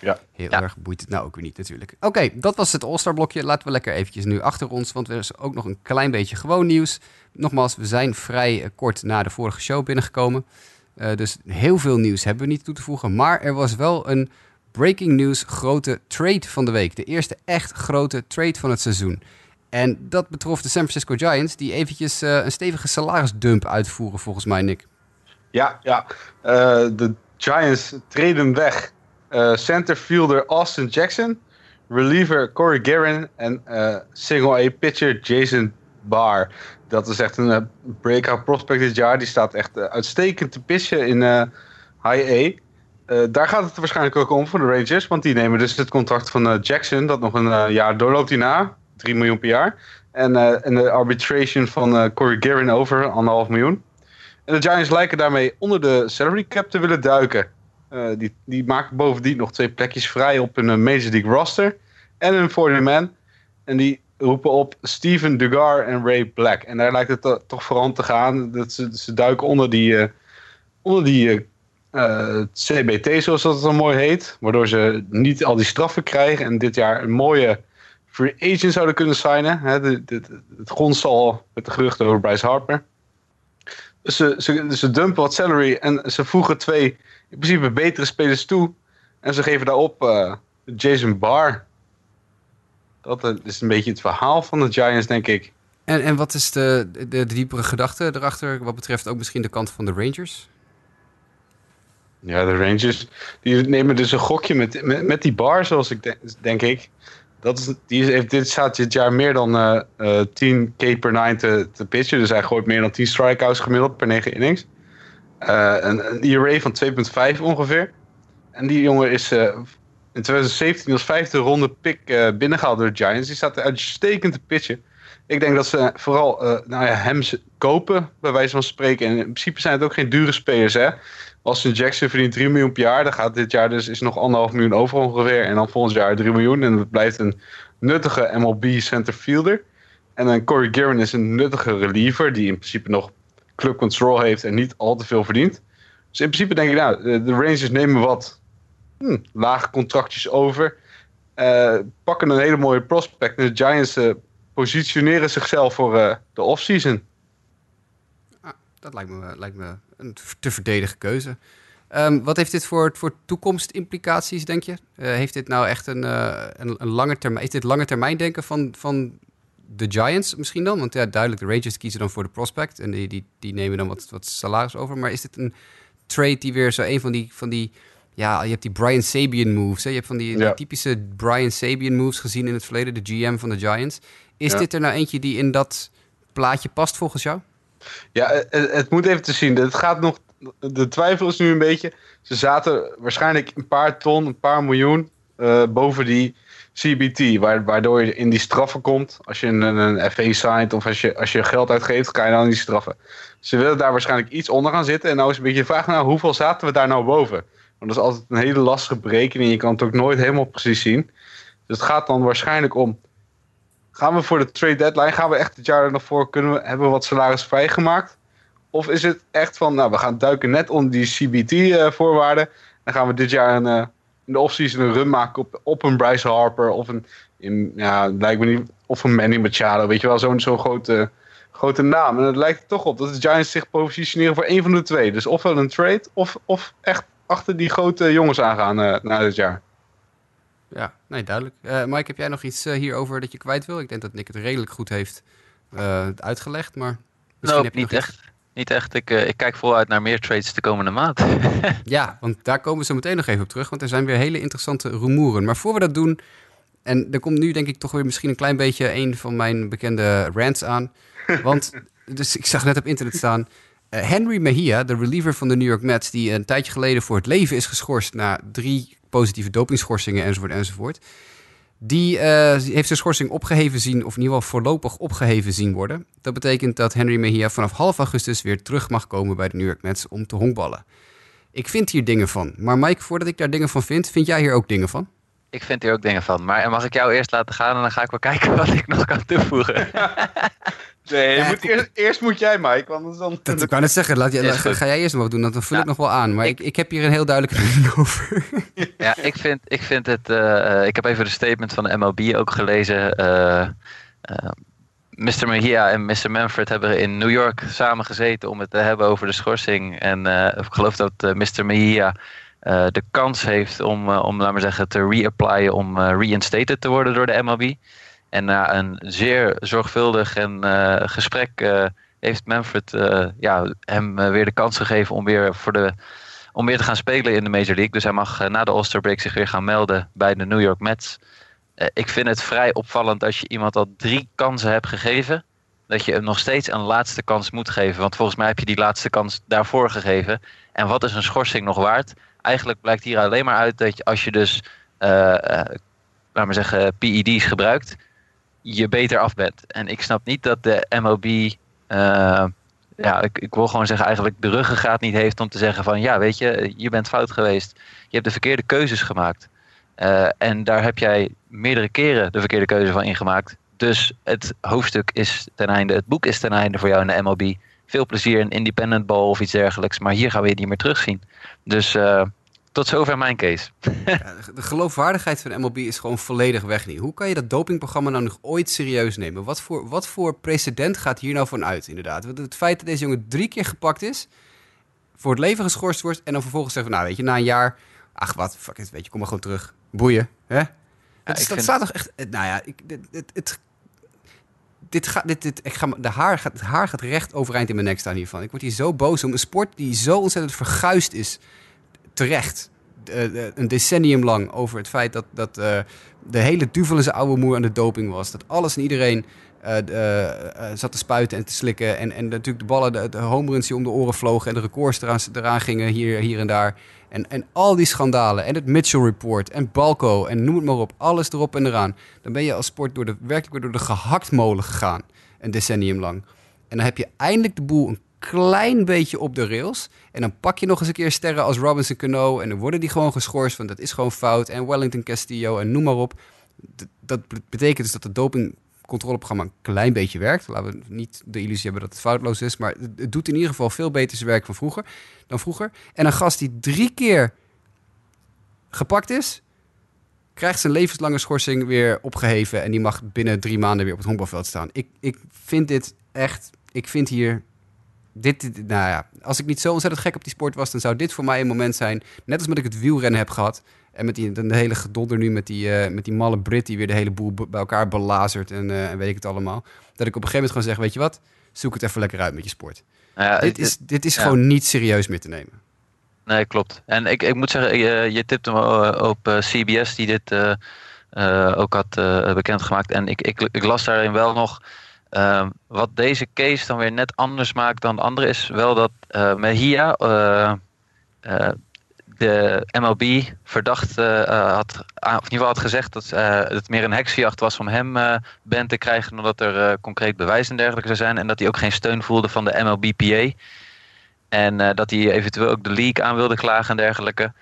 Ja. Heel Ja. erg boeit het nou ook weer niet natuurlijk. Oké, dat was het All-Star blokje. Laten we lekker eventjes nu achter ons, want er is ook nog een klein beetje gewoon nieuws. Nogmaals, we zijn vrij kort na de vorige show binnengekomen. Eh, dus heel veel nieuws hebben we niet toe te voegen. Maar er was wel een breaking news grote trade van de week. De eerste echt grote trade van het seizoen. En dat betrof de San Francisco Giants, die eventjes eh, een stevige salarisdump uitvoeren volgens mij, Nick. Ja, ja. Eh, de Giants treden weg. Centerfielder Austin Jackson, reliever Corey Guerin en single-A pitcher Jason Barr. Dat is echt een eh, breakout prospect dit jaar. Die staat echt eh, uitstekend te pitchen in eh, High A. Daar gaat het waarschijnlijk ook om voor de Rangers, want die nemen dus het contract van Jackson, dat nog een jaar doorloopt hierna, 3 miljoen per jaar. En, en de arbitration van Corey Guerin over, anderhalf miljoen. En de Giants lijken daarmee onder de salary cap te willen duiken. Die, die maken bovendien nog twee plekjes vrij op eh, Major League roster. En een 40 man. En die roepen op Steven Dugar en Ray Black. En daar lijkt het to- toch vooral te gaan. Dat ze, ze duiken onder die, eh, onder die eh, eh, CBT, zoals dat dan mooi heet. Waardoor ze niet al die straffen krijgen. En dit jaar een mooie free agent zouden kunnen signen. Het gonst al met de geruchten over Bryce Harper. Dus ze, ze, ze dumpen wat salary en ze voegen twee in principe betere spelers toe. En ze geven daarop Jason Barr. Dat eh, is een beetje het verhaal van de Giants, denk ik. En, en wat is de, de, de diepere gedachte erachter wat betreft ook misschien de kant van de Rangers? Ja, de Rangers die nemen dus een gokje met, met, met die bar, zoals ik denk, denk ik. Dat is, die heeft dit staat dit jaar meer dan eh, eh, 10 K per 9 te, te pitchen. Dus hij gooit meer dan 10 strikeouts gemiddeld per 9 innings. Eh, een, een ERA van 2,5 ongeveer. En die jongen is eh, in 2017 als vijfde ronde pick eh, binnengehaald door de Giants. Die staat uitstekend te pitchen. Ik denk dat ze vooral eh, nou ja, hem kopen, bij wijze van spreken. En in principe zijn het ook geen dure spelers, hè. Austin Jackson verdient 3 miljoen per jaar. Dan gaat dit jaar dus is nog anderhalf miljoen over ongeveer. En dan volgend jaar 3 miljoen. En dat blijft een nuttige MLB centerfielder. En dan Corey Guerin is een nuttige reliever. Die in principe nog club control heeft en niet al te veel verdient. Dus in principe denk ik, nou, de Rangers nemen wat hm, lage contractjes over. eh, pakken een hele mooie prospect. De Giants eh, positioneren zichzelf voor eh, de offseason. Dat lijkt me, lijkt me een te verdedigen keuze. Ehm, wat heeft dit voor, voor toekomstimplicaties, denk je? Heeft dit nou echt een, een, een lange termijn... Is dit lange termijn denken van, van de Giants misschien dan? Want ja, duidelijk, de Rangers kiezen dan voor de prospect... en die, die, die nemen dan wat, wat salaris over. Maar is dit een trade die weer zo een van die... Van die ja, je hebt die Brian Sabian moves. Hè? Je hebt van die, typische Brian Sabian moves gezien in het verleden. De GM van de Giants. Is Ja. dit er nou eentje die in dat plaatje past volgens jou? Ja, eh, het, het moet even te zien. Het gaat nog, de twijfel is nu een beetje. Ze zaten waarschijnlijk een paar ton, een paar miljoen eh, boven die CBT. wa- Waardoor je in die straffen komt. Als je een, een FA signed of als je, als je geld uitgeeft, kan je dan in die straffen. Ze willen daar waarschijnlijk iets onder gaan zitten. En nou is een beetje de vraag, nou, hoeveel zaten we daar nou boven? Want dat is altijd een hele lastige berekening. Je kan het ook nooit helemaal precies zien. Dus het gaat dan waarschijnlijk om Gaan we voor de trade deadline, gaan we echt het jaar er nog voor, kunnen we, hebben we wat salaris vrijgemaakt? Of is het echt van, nou, we gaan duiken net onder die CBT-voorwaarden. dan gaan we dit jaar een, eh, in de offseason een run maken op, op een Bryce Harper of een, ja, lijkt me niet, of een Manny Machado. Weet je wel, zo'n zo'n grote, grote naam. En het lijkt er toch op dat de Giants zich positioneren voor één van de twee. Dus ofwel een trade of, of echt achter die grote jongens aangaan eh na dit jaar. Ja, nee, duidelijk. Eh Mike, heb jij nog iets eh, hierover dat je kwijt wil? Ik denk dat Nick het redelijk goed heeft eh, uitgelegd, maar misschien Nou, heb je niet nog iets- echt. Niet echt. Ik, eh, ik kijk vooruit naar meer trades de komende maand. (laughs) Ja, want daar komen we zo meteen nog even op terug, want er zijn weer hele interessante rumoeren. Maar voor we dat doen, en er komt nu denk ik toch weer misschien een klein beetje een van mijn bekende rants aan. (laughs) Want, dus ik zag net op internet staan, Henry Mejia, de reliever van de New York Mets, die een tijdje geleden voor het leven is geschorst na drie positieve dopingschorsingen enzovoort enzovoort. Die eh, heeft zijn schorsing opgeheven zien, of in ieder geval voorlopig opgeheven zien worden. Dat betekent dat Henry Mejia vanaf half augustus weer terug mag komen bij de New York Mets om te honkballen. Ik vind hier dingen van. Maar Mike, voordat ik daar dingen van vind, vind jij hier ook dingen van? ik vind hier ook dingen van. Maar mag ik jou eerst laten gaan en dan ga ik wel kijken (laughs) wat ik nog kan toevoegen. (laughs) Nee, Ja, moet eerst, eerst moet jij, Mike. Want anders dan... Dat ik wou net zeggen, laat je, ga jij eerst nog wat doen, dan vul Ja. ik nog wel aan. Maar ik, Ik- ik heb hier een heel duidelijke mening (laughs) over. Ja, ik vind, ik vind het. eh, eh, ik heb even de statement van de MLB ook gelezen. Eh, Mr. Mejia en Mr. Manfred hebben in New York samen gezeten om het te hebben over de schorsing. En eh, ik geloof dat Mr. Mejia eh, de kans heeft om, om laten we zeggen, te reapplyen om eh, reinstated te worden door de MLB. En na een zeer zorgvuldig en eh, gesprek eh, heeft Manfred eh, ja, hem weer de kans gegeven om weer voor de om weer te gaan spelen in de Major League. Dus hij mag na de All-Star break zich weer gaan melden bij de New York Mets. Ik vind het vrij opvallend als je iemand al drie kansen hebt gegeven. Dat je hem nog steeds een laatste kans moet geven. Want volgens mij heb je die laatste kans daarvoor gegeven. En wat is een schorsing nog waard? Eigenlijk blijkt hier alleen maar uit dat je, als je dus, eh eh, laat maar zeggen, PED's gebruikt, je beter af bent. En ik snap niet dat de MLB eh, ja, ik, ik wil gewoon zeggen, eigenlijk de ruggengraat niet heeft om te zeggen van ja, weet je, je bent fout geweest. Je hebt de verkeerde keuzes gemaakt. Eh, en daar heb jij meerdere keren de verkeerde keuze van ingemaakt. Dus het hoofdstuk is ten einde, het boek is ten einde voor jou in de MLB. Veel plezier in independent ball of iets dergelijks. Maar hier gaan we je niet meer terugzien. Dus uh, tot zover mijn case. Ja, (laughs) de geloofwaardigheid van MLB is gewoon volledig weg nu. Hoe kan je dat dopingprogramma nou nog ooit serieus nemen? Wat voor, wat voor precedent gaat hier nou van uit, inderdaad? Het feit dat deze jongen drie keer gepakt is, voor het leven geschorst wordt... en dan vervolgens zeggen van, nou weet je, na een jaar... ach wat, fuck it, weet je, kom maar gewoon terug. Boeien, hè? Ja, is, dat staat toch echt... Nou ja, ik, het, het dit gaat, dit, dit, ik ga, de haar gaat, het haar gaat recht overeind in mijn nek staan hiervan. Ik word hier zo boos om een sport die zo ontzettend verguisd is. Terecht. een decennium lang over het feit dat, dat uh, de hele duvel zijn oude moer aan de doping was. Dat alles en iedereen zat te spuiten en te slikken. En, en natuurlijk de ballen, de, de home runs die om de oren vlogen en de records eraan, eraan gingen hier, hier en daar. En, en al die schandalen en het Mitchell Report en Balco en noem het maar op, alles erop en eraan. Dan ben je als sport door de, werkelijk door de gehaktmolen gegaan, een decennium lang. En dan heb je eindelijk de boel een klein beetje op de rails. En dan pak je nog eens een keer sterren als Robinson Cano en dan worden die gewoon geschorst, want dat is gewoon fout. En Wellington Castillo en noem maar op. dat betekent dus dat de doping controleprogramma een klein beetje werkt. Laten we niet de illusie hebben dat het foutloos is. Maar het doet in ieder geval veel beter zijn werk van vroeger, dan vroeger. En een gast die drie keer gepakt is, krijgt zijn levenslange schorsing weer opgeheven. En die mag binnen drie maanden weer op het honkbalveld staan. Ik, ik vind dit echt. Ik vind hier. Dit, nou ja, als ik niet zo ontzettend gek op die sport was, dan zou dit voor mij een moment zijn. Net als met ik het wielrennen heb gehad. En met die, de hele gedonder nu met die, uh, met die malle Brit die weer de hele boel bij elkaar belazert en, uh, en weet ik het allemaal. Dat ik op een gegeven moment gewoon zeg, weet je wat, zoek het even lekker uit met je sport. Ja, dit, is, dit is gewoon niet serieus meer te nemen. Nee, klopt. En ik, ik moet zeggen, je, je tipte me op CBS die dit uh, ook had bekendgemaakt. En ik, ik, ik las daarin wel nog... Ehm, wat deze case dan weer net anders maakt dan de andere is wel dat Mejia de MLB verdacht uh, had, of in ieder geval had gezegd dat uh, het meer een heksjacht was om hem uh, band te krijgen, dan dat er concreet bewijs en dergelijke zou zijn. En dat hij ook geen steun voelde van de MLBPA. En dat hij eventueel ook de league aan wilde klagen en dergelijke.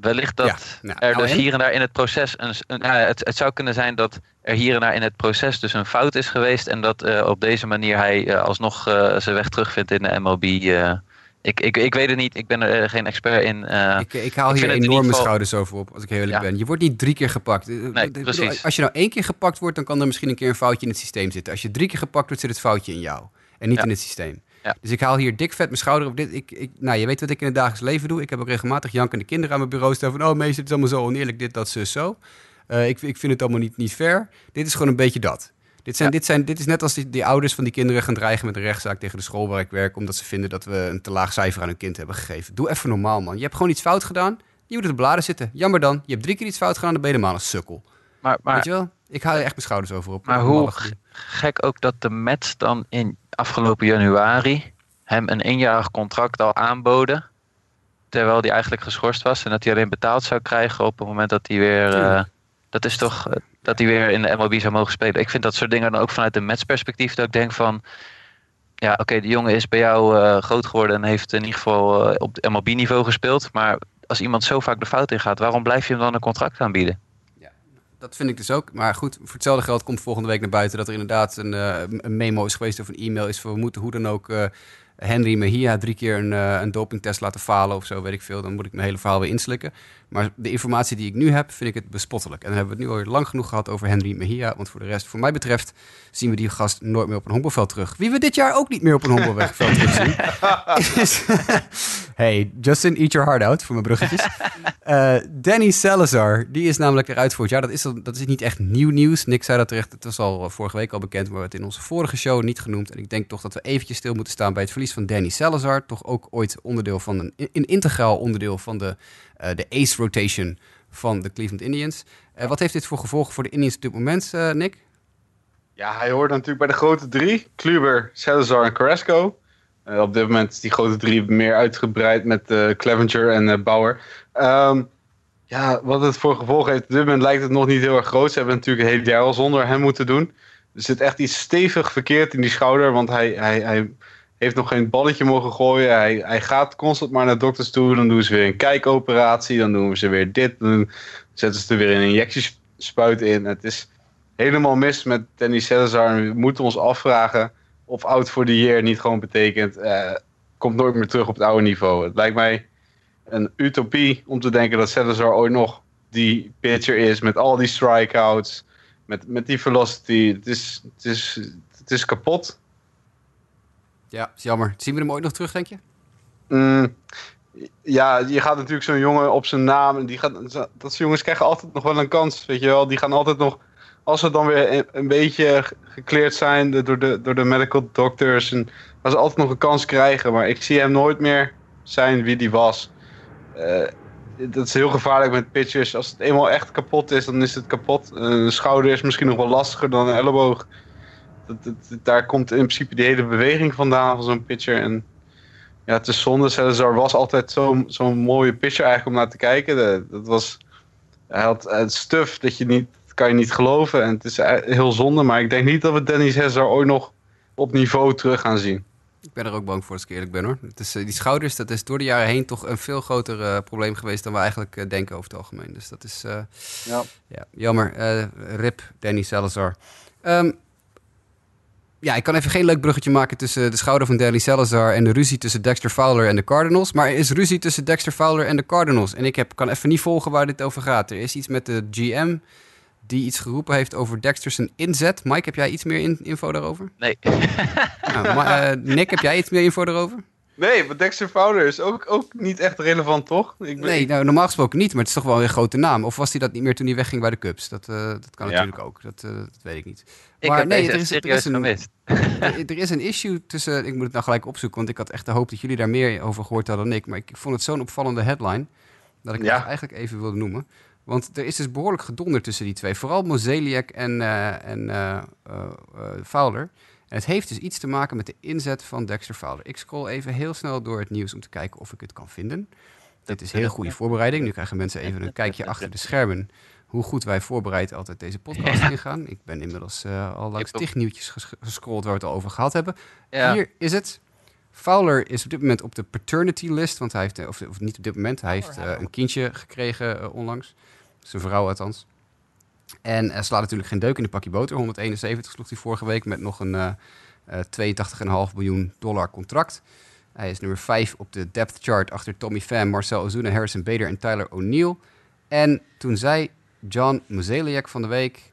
Wellicht dat nou, er nou dus hier en daar in het proces. Een, een het, het, zou kunnen zijn dat er hier en daar in het proces dus een fout is geweest. En dat op deze manier hij alsnog zijn weg terugvindt in de MLB. Ik, ik, ik weet het niet, ik ben er eh, geen expert in. Uh, ik, ik haal hier enorme schouders over op, als ik heel eerlijk ben. Je wordt niet drie keer gepakt. Eh, nee. Als je nou één keer gepakt wordt, dan kan er misschien een keer een foutje in het systeem zitten. Als je drie keer gepakt wordt, zit het foutje in jou. En niet in het systeem. Ja. Dus ik haal hier dik vet mijn schouder op. Dit, ik, ik, nou, je weet wat ik in het dagelijks leven doe. Ik heb ook regelmatig jankende kinderen aan mijn bureau staan van... oh meester, het is allemaal zo oneerlijk, dit, dat, zo, zo. Uh, ik, ik vind het allemaal niet, niet fair. Dit is gewoon een beetje dat. Dit, zijn, dit, zijn, dit is net als die, die, ouders van die kinderen gaan dreigen met een rechtszaak tegen de school waar ik werk, omdat ze vinden dat we een te laag cijfer aan hun kind hebben gegeven. Doe even normaal, man. Je hebt gewoon iets fout gedaan. Je moet op de bladen zitten. Jammer dan. Je hebt drie keer iets fout gedaan, dan ben je helemaal een sukkel. Maar, maar, Weet je wel? Ik haal er echt mijn schouders over op. Maar hoe gek ook dat de Mets dan in afgelopen januari hem een eenjarig contract al aanboden. Terwijl hij eigenlijk geschorst was. En dat hij alleen betaald zou krijgen op het moment dat hij weer... Uh, dat is toch dat hij weer in de MLB zou mogen spelen. Ik vind dat soort dingen dan ook vanuit de matchperspectief. Dat ik denk van, ja oké, de jongen is bij jou uh, groot geworden en heeft in ieder geval op MLB-niveau gespeeld. Maar als iemand zo vaak de fout in gaat, waarom blijf je hem dan een contract aanbieden? Dat vind ik dus ook. Maar goed, voor hetzelfde geld komt volgende week naar buiten dat er inderdaad een, uh, een memo is geweest of een e-mail is. Van, we moeten hoe dan ook Henry Mejia drie keer een, uh, een dopingtest laten falen of zo, weet ik veel. Dan moet ik mijn hele verhaal weer inslikken. Maar de informatie die ik nu heb, vind ik het bespottelijk. En dan hebben we het nu al lang genoeg gehad over Henry Mejia. Want voor de rest, voor mij betreft, zien we die gast nooit meer op een honkbalveld terug. Wie we dit jaar ook niet meer op een honkbalveld terugzien. (laughs) is, hey, Justin, eat your heart out voor mijn bruggetjes. Uh, (laughs) Danny Salazar, die is namelijk eruit voor het jaar. Dat is, dat is niet echt nieuw nieuws. Nick zei dat terecht. Het was al vorige week al bekend, maar we hebben het in onze vorige show niet genoemd. En ik denk toch dat we eventjes stil moeten staan bij het verlies van Danny Salazar. Toch ook ooit onderdeel van een, een integraal onderdeel van de, de ace rotation van de Cleveland Indians. Uh, wat heeft dit voor gevolgen voor de Indians op dit moment, uh, Nick? Ja, hij hoort natuurlijk bij de grote drie. Kluber, Salazar en Carrasco. op dit moment is die grote drie meer uitgebreid met Clevenger en Bauer. Um, ja, wat het voor gevolgen heeft, op dit moment lijkt het nog niet heel erg groot. Ze hebben natuurlijk een hele jaar al zonder hem moeten doen. Er zit echt iets stevig verkeerd in die schouder, want hij, hij, hij heeft nog geen balletje mogen gooien. Hij, hij gaat constant maar naar dokters toe. Dan doen ze weer een kijkoperatie. Dan doen ze weer dit. Dan zetten ze er weer een injectiespuit in. Het is, helemaal mis met Danny Salazar. We moeten ons afvragen of out for the year niet gewoon betekent... eh, komt nooit meer terug op het oude niveau. Het lijkt mij een utopie om te denken dat Salazar ooit nog die pitcher is... met al die strikeouts, met, met die velocity. Het is, het, is, het is kapot. Ja, is jammer. Zien we hem ooit nog terug, denk je? Mm, ja, je gaat natuurlijk zo'n jongen op zijn naam. En die gaat, dat soort jongens krijgen altijd nog wel een kans. Weet je wel, die gaan altijd nog. Als ze dan weer een, beetje gekleerd zijn door de, door de medical doctors. En als ze altijd nog een kans krijgen. Maar ik zie hem nooit meer zijn wie die was. Eh, dat is heel gevaarlijk met pitchers. Als het eenmaal echt kapot is, dan is het kapot. Een schouder is misschien nog wel lastiger dan een elleboog. Dat, dat- daar komt in principe die hele beweging vandaan van zo'n pitcher. En ja, het is zonde. Salazar was altijd zo'n zo'n mooie pitcher eigenlijk om naar te kijken. De- dat was, hij had het stuff dat je niet, kan je niet geloven. En het is e- heel zonde. Maar ik denk niet dat we Dennis Salazar ooit nog op niveau terug gaan zien. Ik ben er ook bang voor als ik eerlijk ben hoor. Het is, eh, die schouders, dat is door de jaren heen toch een veel groter eh, probleem geweest dan we eigenlijk eh, denken over het algemeen. Dus dat is Ja. ja, jammer. Rip Danny Salazar. Ehm, ja, ik kan even geen leuk bruggetje maken tussen de schouder van Danny Salazar en de ruzie tussen Dexter Fowler en de Cardinals. Maar er is ruzie tussen Dexter Fowler en de Cardinals. En ik heb, kan even niet volgen waar dit over gaat. Er is iets met de GM die iets geroepen heeft over Dexter's inzet. Mike, heb jij iets meer in- info daarover? Nee. Nou, eh, Nick, heb jij iets meer info daarover? Nee, maar Dexter Fowler is ook, ook niet echt relevant, toch? Ik ben, Nee, nou, normaal gesproken niet, maar het is toch wel een grote naam. Of was hij dat niet meer toen hij wegging bij de Cubs? Dat, eh, dat kan Ja. natuurlijk ook. Dat, eh, dat weet ik niet. Ik Maar heb nee, deze er is- er is een- gemist. (laughs) er, is een issue tussen. Ik moet het nou gelijk opzoeken, want ik had echt de hoop dat jullie daar meer over gehoord hadden dan ik. Maar ik, ik vond het zo'n opvallende headline dat ik Ja. het eigenlijk even wilde noemen. Want er is dus behoorlijk gedonder tussen die twee. Vooral Mozeliak en, eh, en eh, eh, eh, Fowler. En het heeft dus iets te maken met de inzet van Dexter Fowler. Ik scroll even heel snel door het nieuws om te kijken of ik het kan vinden. Dit is heel goede voorbereiding. Nu krijgen mensen even een kijkje achter de schermen. Hoe goed wij voorbereid altijd deze podcast (laughs) Ja. ingaan. Ik ben inmiddels eh, al langs tig nieuwtjes ges- gescrolld waar we het al over gehad hebben. Ja. Hier is het. Fowler is op dit moment op de paternity list. Want hij heeft, eh, of, of niet op dit moment, hij heeft eh, een kindje gekregen onlangs. Zijn vrouw althans. En slaat natuurlijk geen deuk in de pakje boter. 171 sloeg hij vorige week met nog een eh eh 82,5 miljoen dollar contract. Hij is nummer 5 op de depth chart achter Tommy Pham, Marcel Ozuna, Harrison Bader en Tyler O'Neill. En toen zei John Mozeliak van de week...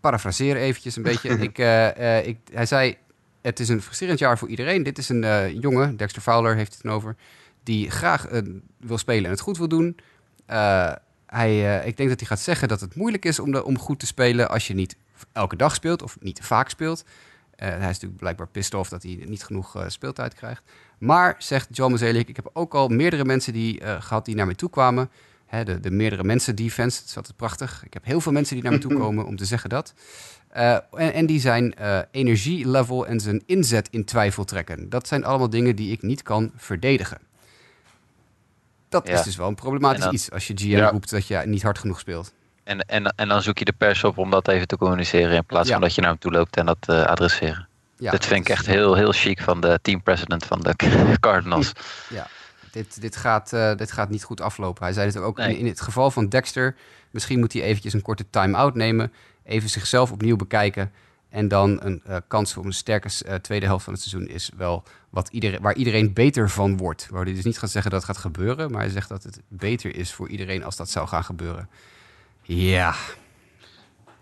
Parafraseer eventjes een beetje. (laughs) ik, eh, eh, ik, hij zei, het is een frustrerend jaar voor iedereen. Dit is een eh, jongen, Dexter Fowler heeft het dan over... die graag eh, wil spelen en het goed wil doen. Eh, hij, eh, ik denk dat hij gaat zeggen dat het moeilijk is om, de, om goed te spelen... als je niet elke dag speelt of niet vaak speelt. Hij is natuurlijk blijkbaar pissed off dat hij niet genoeg speeltijd krijgt. Maar, zegt John Mazelic, ik heb ook al meerdere mensen die, eh, gehad die naar mij toe kwamen. Hè, de, de meerdere mensen defense, dat is altijd prachtig. Ik heb heel veel mensen die naar me toe (laughs) komen om te zeggen dat. En, en die zijn eh energielevel en zijn inzet in twijfel trekken. Dat zijn allemaal dingen die ik niet kan verdedigen. Dat Ja. is dus wel een problematisch dan- iets als je GM Ja. roept dat je niet hard genoeg speelt. En, en, en dan zoek je de pers op om dat even te communiceren in plaats Ja. van dat je naar hem toe loopt en dat eh, adresseren. Ja, dat vind ik echt heel, heel chic van de team president van de (laughs) Cardinals. (laughs) Ja, dit, dit, gaat, eh, dit gaat niet goed aflopen. Hij zei het ook Nee. in, in het geval van Dexter. Misschien moet hij eventjes een korte time-out nemen. Even zichzelf opnieuw bekijken. En dan een eh, kans voor een sterke eh, tweede helft van het seizoen is wel wat iedereen, waar iedereen beter van wordt. Waar hij dus niet gaat zeggen dat het gaat gebeuren. Maar hij zegt dat het beter is voor iedereen als dat zou gaan gebeuren. Ja,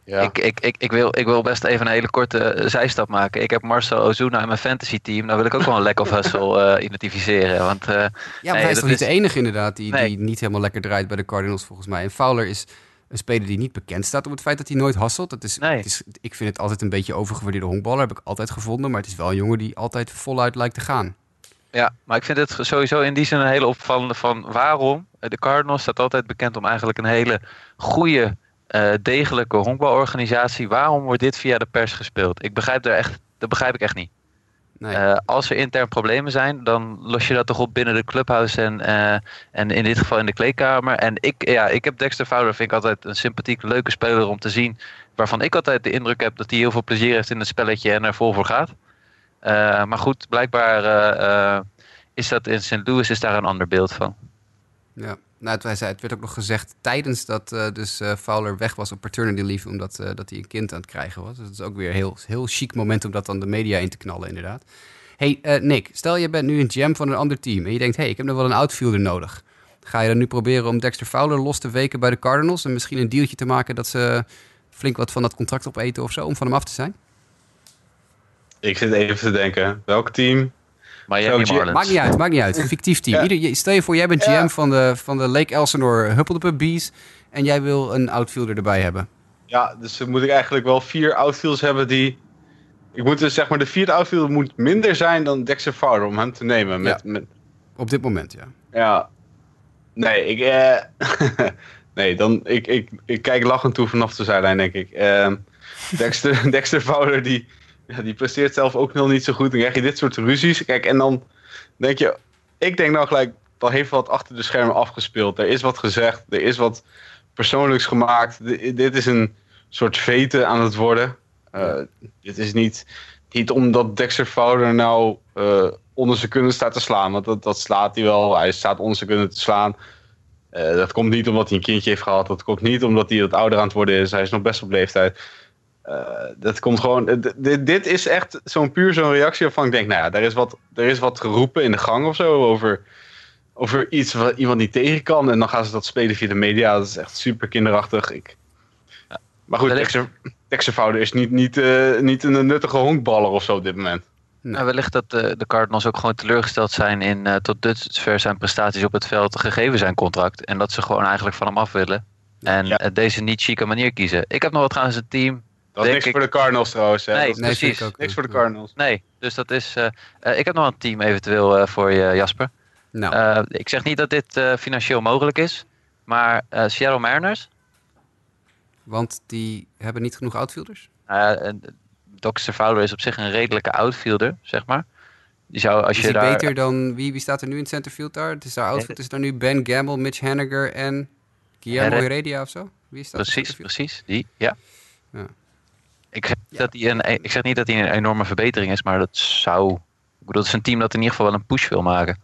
Ja. Ik, ik, ik, ik, wil, ik wil best even een hele korte eh, zijstap maken. Ik heb Marcel Ozuna in mijn fantasy team. Daar wil ik ook wel een lack of hustle (laughs) eh, identificeren. Want eh, Ja, maar Nee, hij is toch niet is- de enige inderdaad die, Nee. die niet helemaal lekker draait bij de Cardinals volgens mij. En Fowler is een speler die niet bekend staat om het feit dat hij nooit hasselt. Dat is, Nee. het is, ik vind het altijd een beetje overgewaardeerde honkballer, heb ik altijd gevonden. Maar het is wel een jongen die altijd voluit lijkt te gaan. Ja, maar ik vind het sowieso in die zin een hele opvallende van waarom. Eh, De Cardinals staat altijd bekend om eigenlijk een hele goede, eh, degelijke honkbalorganisatie. Waarom wordt dit via de pers gespeeld? Ik begrijp daar echt, dat begrijp ik echt niet. Nee. Eh, als er intern problemen zijn, dan los je dat toch op binnen de clubhouse en, eh, en in dit geval in de kleedkamer. En ik, ja, ik heb Dexter Fowler, vind ik altijd een sympathieke, leuke speler om te zien. Waarvan ik altijd de indruk heb dat hij heel veel plezier heeft in het spelletje en er vol voor gaat. Eh, maar goed, blijkbaar is dat in St. Louis is daar een ander beeld van. ja. Nou, het, werd ook nog gezegd tijdens dat eh, dus eh, Fowler weg was op paternity leave, omdat eh, dat hij een kind aan het krijgen was. Dus dat is ook weer een heel, heel chic moment om dat dan de media in te knallen, inderdaad. hey, Nick, stel je bent nu een GM van een ander team en je denkt, hey, ik heb nog wel een outfielder nodig. Ga je dan nu proberen om Dexter Fowler los te weken bij de Cardinals en misschien een dealtje te maken dat ze flink wat van dat contract opeten of zo, om van hem af te zijn? Ik zit even te denken. Welk team? Miami Zo, Marlins. Maakt niet uit, maakt niet uit. (laughs) Een fictief team. Ja. Ieder, je- stel je voor, jij bent GM Ja. van, de, van de Lake Elsinore Huppeldepup Bees en jij wil een outfielder erbij hebben. Ja, dus dan moet ik eigenlijk wel vier outfielders hebben die... Ik moet dus zeg maar, de vierde outfielder moet minder zijn dan Dexter Fowler om hem te nemen. Met, met, Op dit moment, ja. ja. Nee, ik... eh, (laughs) nee, dan... Ik, ik, ik kijk lachend toe vanaf de zijlijn, denk ik. Ehm, Dexter, (laughs) Dexter Fowler, die, ja, die presteert zelf ook nog niet zo goed. Dan krijg je dit soort ruzies. Kijk, en dan denk je... Ik denk nou gelijk, er heeft wat achter de schermen afgespeeld. Er is wat gezegd, er is wat persoonlijks gemaakt. D- dit is een soort vete aan het worden. Eh, dit is niet, niet omdat Dexter Fowler nou eh, onder zijn kunnen staat te slaan. Want dat, dat slaat hij wel. Hij staat onder zijn kunnen te slaan. Eh, dat komt niet omdat hij een kindje heeft gehad. Dat komt niet omdat hij wat ouder aan het worden is. Hij is nog best op leeftijd. Eh, dat komt gewoon. eh, dit, dit is echt zo'n puur zo'n reactie waarvan ik denk, nou ja, er is wat, er is wat geroepen in de gang of zo over, over iets wat iemand niet tegen kan. En dan gaan ze dat spelen via de media. Dat is echt super kinderachtig. Ik... Maar goed, Wellicht- is niet, niet, eh, niet een nuttige honkballer of zo op dit moment. Nou, wellicht dat de Cardinals ook gewoon teleurgesteld zijn in tot dusver zijn prestaties op het veld gegeven zijn contract. En dat ze gewoon eigenlijk van hem af willen. En Ja. deze niet chique manier kiezen. Ik heb nog wat trouwens een team. Dat is niks ik- voor de Cardinals trouwens. Hè? Nee, precies. niks voor de Cardinals. Nee, dus dat is. eh, eh, ik heb nog een team eventueel eh, voor je, Jasper. Nou, Eh, ik zeg niet dat dit eh, financieel mogelijk is. Maar eh Seattle Mariners. want die hebben niet genoeg outfielders. Uh, Dr. Fowler is op zich een redelijke outfielder, zeg maar. Die zou, als Is je daar. beter dan... Wie, wie staat er nu in het centerfield daar? Het is daar outfield. Is daar nu Ben Gamble, Mitch Haniger en Guillermo Heredia of zo? Wie is dat? Precies, precies. Die, ja. Ja. Ik, zeg niet dat hij een, ik zeg niet dat hij een enorme verbetering is, maar dat zou. Ik bedoel, het is een team dat in ieder geval wel een push wil maken.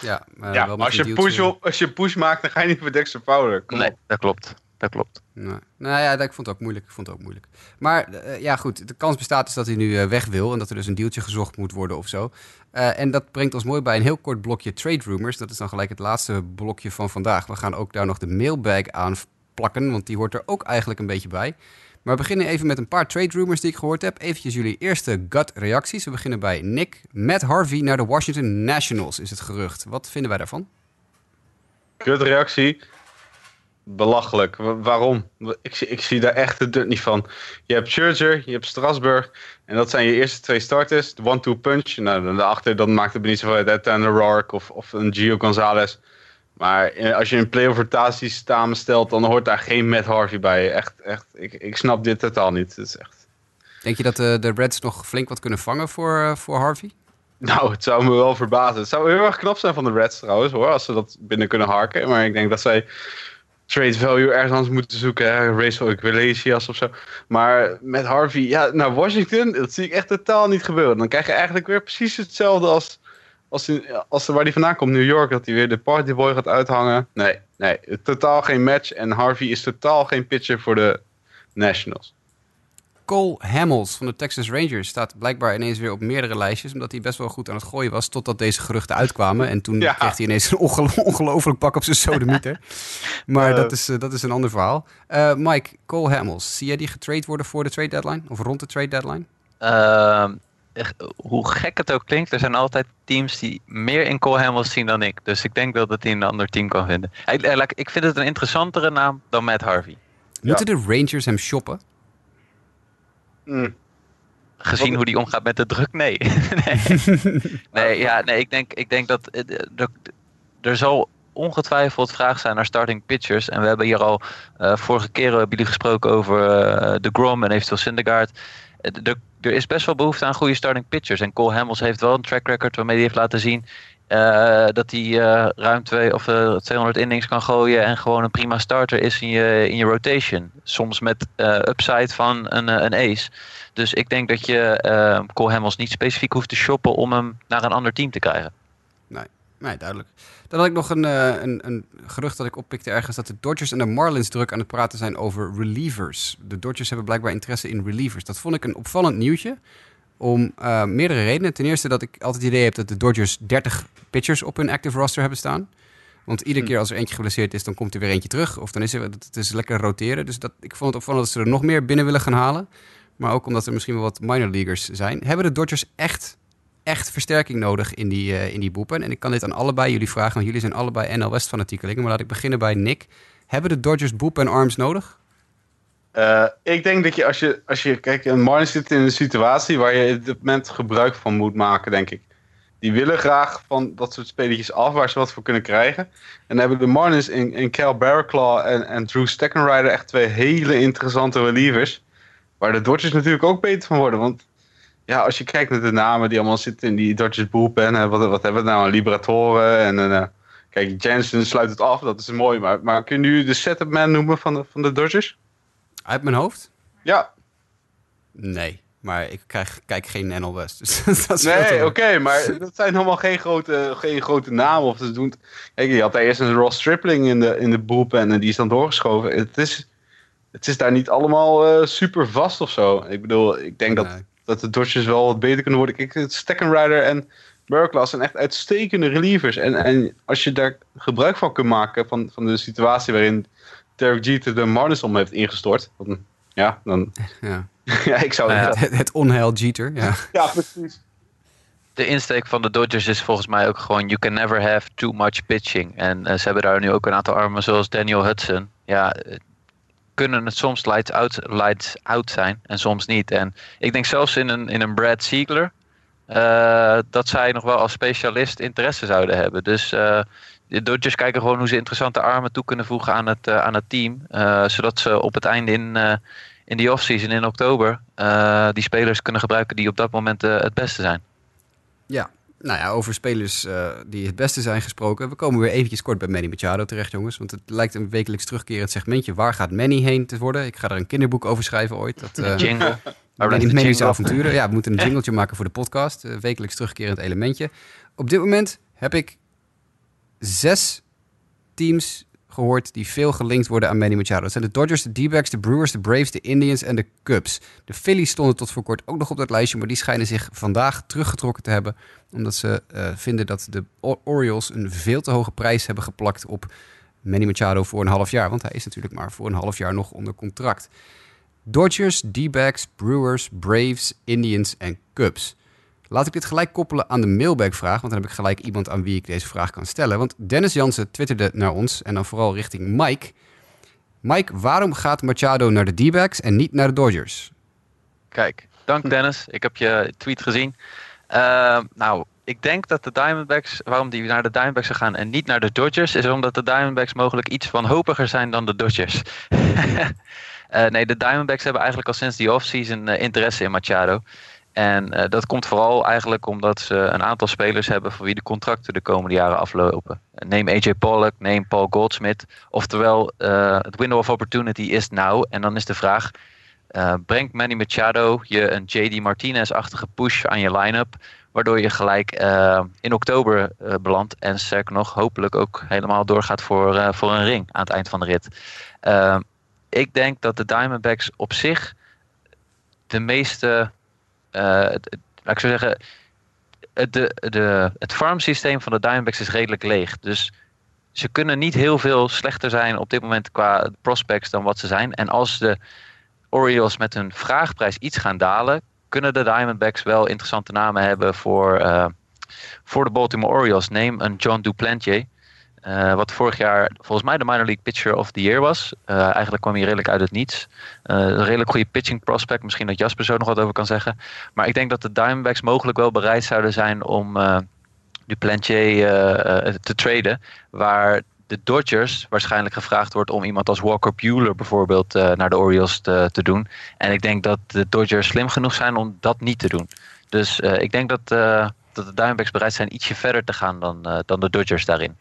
Ja, eh, ja, maar als je, push, wil- als je push maakt, dan ga je niet voor Dexter Fowler. Kom nee, op. dat klopt. Dat klopt. Nee. Nou ja, dat- ik vond het ook moeilijk. Ik vond het ook moeilijk. Maar eh, ja, goed. De kans bestaat dus dat hij nu eh, weg wil. En dat er dus een dealtje gezocht moet worden of zo. Eh, en dat brengt ons mooi bij een heel kort blokje trade rumors. Dat is dan gelijk het laatste blokje van vandaag. We gaan ook daar nog de mailbag aan plakken. Want die hoort er ook eigenlijk een beetje bij. Maar we beginnen even met een paar trade rumors die ik gehoord heb. Eventjes jullie eerste gut reacties. We beginnen bij Nick. Matt Harvey naar de Washington Nationals is het gerucht. Wat vinden wij daarvan? Kut reactie. Belachelijk. Wa- waarom? Ik, zie- ik zie daar echt de dut niet van. Je hebt Scherzer, je hebt Strasburg. En dat zijn je eerste twee starters. De one-two punch. Nou, daarachter dan maakt het niet zoveel uit. Tanner Rourke of, of een Gio Gonzalez. Maar eh, als je een playoff rotatie samenstelt, dan hoort daar geen Matt Harvey bij. Echt, echt. Ik, ik snap dit totaal niet. Het is echt... Denk je dat eh, de Reds nog flink wat kunnen vangen voor, eh, voor Harvey? Nou, het zou me wel verbazen. Het zou heel erg knap zijn van de Reds trouwens, hoor. Als ze dat binnen kunnen harken. Maar ik denk dat zij trade value ergens anders moeten zoeken. Hè? Racel Iglesias of zo. Maar met Harvey, ja, naar Washington, dat zie ik echt totaal niet gebeuren. Dan krijg je eigenlijk weer precies hetzelfde als, als, in, als waar hij vandaan komt, New York. Dat hij weer de partyboy gaat uithangen. Nee, nee, totaal geen match. En Harvey is totaal geen pitcher voor de Nationals. Cole Hamels van de Texas Rangers staat blijkbaar ineens weer op meerdere lijstjes. Omdat hij best wel goed aan het gooien was. Totdat deze geruchten uitkwamen. En toen Ja. kreeg hij ineens een ongelo- (laughs) ongelooflijk pak op zijn sodemieter. (laughs) maar Eh. dat, is, eh, dat is een ander verhaal. Eh, Mike, Cole Hamels. Zie jij die getrade worden voor de trade deadline? Of rond de trade deadline? Hoe gek het ook klinkt, er zijn altijd teams die meer in Cole Hamels zien dan ik. Dus ik denk wel dat hij een ander team kan vinden. Ik vind het een interessantere naam dan Matt Harvey. Moeten de Rangers hem shoppen? Mm. Gezien Wat- hoe die omgaat met de druk, nee. (laughs) nee. (laughs) nee, ja, nee ik, denk, ik denk dat eh, er, er zal ongetwijfeld vraag zijn naar starting pitchers. En we hebben hier al eh, vorige keer hebben jullie gesproken over eh, de Grom en eventueel Syndergaard. Eh, Er, er is best wel behoefte aan goede starting pitchers. En Cole Hamels heeft wel een track record waarmee hij heeft laten zien eh, dat hij eh, ruim twee of eh, 200 innings kan gooien en gewoon een prima starter is in je, in je rotation. Soms met eh, upside van een, eh, een ace. Dus ik denk dat je eh Cole Hamels niet specifiek hoeft te shoppen om hem naar een ander team te krijgen. Nee, duidelijk. Dan had ik nog een, eh, een, een gerucht dat ik oppikte ergens... dat de Dodgers en de Marlins druk aan het praten zijn over relievers. De Dodgers hebben blijkbaar interesse in relievers. Dat vond ik een opvallend nieuwtje. Om eh, meerdere redenen. Ten eerste dat ik altijd het idee heb dat de Dodgers 30 pitchers op hun active roster hebben staan. Want iedere keer als er eentje geblesseerd is, dan komt er weer eentje terug. Of dan is er, het is lekker roteren. Dus dat, ik vond het opvallend dat ze er nog meer binnen willen gaan halen. Maar ook omdat er misschien wel wat minor leaguers zijn. Hebben de Dodgers echt, echt versterking nodig in die, eh, in die boepen? En ik kan dit aan allebei jullie vragen, want jullie zijn allebei NL West fanatiekelingen. Maar laat ik beginnen bij Nick. Hebben de Dodgers boep en arms nodig? Eh, ik denk dat je als je, als je kijk, een Marlins zit in een situatie waar je op dit moment gebruik van moet maken, denk ik. Die willen graag van dat soort spelletjes af waar ze wat voor kunnen krijgen. En hebben de Marlins in, in Cal Barraclaw en, en Drew Steckenrider echt twee hele interessante relievers. Waar de Dodgers natuurlijk ook beter van worden. Want ja, als je kijkt naar de namen die allemaal zitten in die Dodgers bullpen. Hè, wat, wat hebben we nou? Een Liberatoren en een... eh, kijk, Jensen sluit het af, dat is mooi. Maar, maar kun je nu de setup man noemen van de, van de Dodgers? Uit mijn hoofd? Ja, Nee. Maar ik krijg, kijk geen NL West. Dus (laughs) dat Nee, oké, maar (laughs) dat zijn helemaal geen grote, geen grote namen. Of ze doen, kijk, je had eerst een Ross Stripling in de, in de bullpen en die is dan doorgeschoven. Het is, het is daar niet allemaal eh, super vast of zo. Ik bedoel, ik denk Nee. dat de Dodgers wel wat beter kunnen worden. Kijk, Steckenrider en Burklas zijn echt uitstekende relievers. En, en als je daar gebruik van kunt maken van, van de situatie waarin Derek Jeter de Marlins om heeft ingestort. Dan, ja, dan... (laughs) Ja. (laughs) ja, ik zou... Nou ja. Het, het onheil Jeter, ja. (laughs) ja, precies. De insteek van de Dodgers is volgens mij ook gewoon... you can never have too much pitching. En eh, ze hebben daar nu ook een aantal armen zoals Daniel Hudson. Ja, eh, kunnen het soms lights out, lights out zijn en soms niet. En ik denk zelfs in een, in een Brad Siegler... eh, dat zij nog wel als specialist interesse zouden hebben. Dus eh, de Dodgers kijken gewoon hoe ze interessante armen toe kunnen voegen aan het, eh, aan het team. zodat ze op het einde in, in die offseason in oktober... die spelers kunnen gebruiken die op dat moment het beste zijn. Ja, nou ja, over spelers eh, die het beste zijn gesproken. We komen weer eventjes kort bij Manny Machado terecht, jongens. Want het lijkt een wekelijks terugkerend segmentje. Waar gaat Manny heen te worden? Ik ga er een kinderboek over schrijven ooit. Dat, eh, Jingle. Manny, Manny Manny's avonturen. Ja, we moeten een jingletje maken voor de podcast. Een wekelijks terugkerend elementje. Op dit moment heb ik zes teams gehoord die veel gelinkt worden aan Manny Machado. Dat zijn de Dodgers, de D-backs, de Brewers, de Braves, de Indians en de Cubs. De Phillies stonden tot voor kort ook nog op dat lijstje, maar die schijnen zich vandaag teruggetrokken te hebben, omdat ze eh, vinden dat de Orioles een veel te hoge prijs hebben geplakt op Manny Machado voor een half jaar, want hij is natuurlijk maar voor een half jaar nog onder contract. Dodgers, D-backs, Brewers, Braves, Indians en Cubs. Laat ik dit gelijk koppelen aan de mailback-vraag, want dan heb ik gelijk iemand aan wie ik deze vraag kan stellen. Want Dennis Jansen twitterde naar ons en dan vooral richting Mike. Mike, waarom gaat Machado naar de D-backs en niet naar de Dodgers? Kijk, dank Dennis. Ik heb je tweet gezien. Eh, nou, ik denk dat de Diamondbacks, waarom die naar de Diamondbacks gaan en niet naar de Dodgers, is omdat de Diamondbacks mogelijk iets wanhopiger zijn dan de Dodgers. (laughs) Eh, nee, de Diamondbacks hebben eigenlijk al sinds die offseason eh, interesse in Machado. En eh, dat komt vooral eigenlijk omdat ze een aantal spelers hebben voor wie de contracten de komende jaren aflopen. Neem AJ Pollock, neem Paul Goldsmith. Oftewel, eh, het window of opportunity is now. En dan is de vraag, eh, brengt Manny Machado je een JD Martinez-achtige push aan je line-up, waardoor je gelijk in oktober belandt en sterker nog hopelijk ook helemaal doorgaat voor, voor een ring aan het eind van de rit. Ik denk dat de Diamondbacks op zich de meeste, het- het- laat ik zo zeggen, het, de, de, het farmsysteem van de Diamondbacks is redelijk leeg. Dus ze kunnen niet heel veel slechter zijn op dit moment qua prospects dan wat ze zijn. En als de Orioles met hun vraagprijs iets gaan dalen, kunnen de Diamondbacks wel interessante namen hebben voor, eh, voor de Baltimore Orioles. Neem een John Duplantier. Eh, wat vorig jaar volgens mij de minor league pitcher of the year was. Eh, eigenlijk kwam hij redelijk uit het niets. Eh, een redelijk goede pitching prospect. Misschien dat Jasper zo nog wat over kan zeggen. Maar ik denk dat de Diamondbacks mogelijk wel bereid zouden zijn om Duplantier eh, eh, te traden. Waar de Dodgers waarschijnlijk gevraagd wordt om iemand als Walker Bueller bijvoorbeeld naar de Orioles te, te doen. En ik denk dat de Dodgers slim genoeg zijn om dat niet te doen. Dus ik denk dat, dat de Diamondbacks bereid zijn ietsje verder te gaan dan, dan de Dodgers daarin.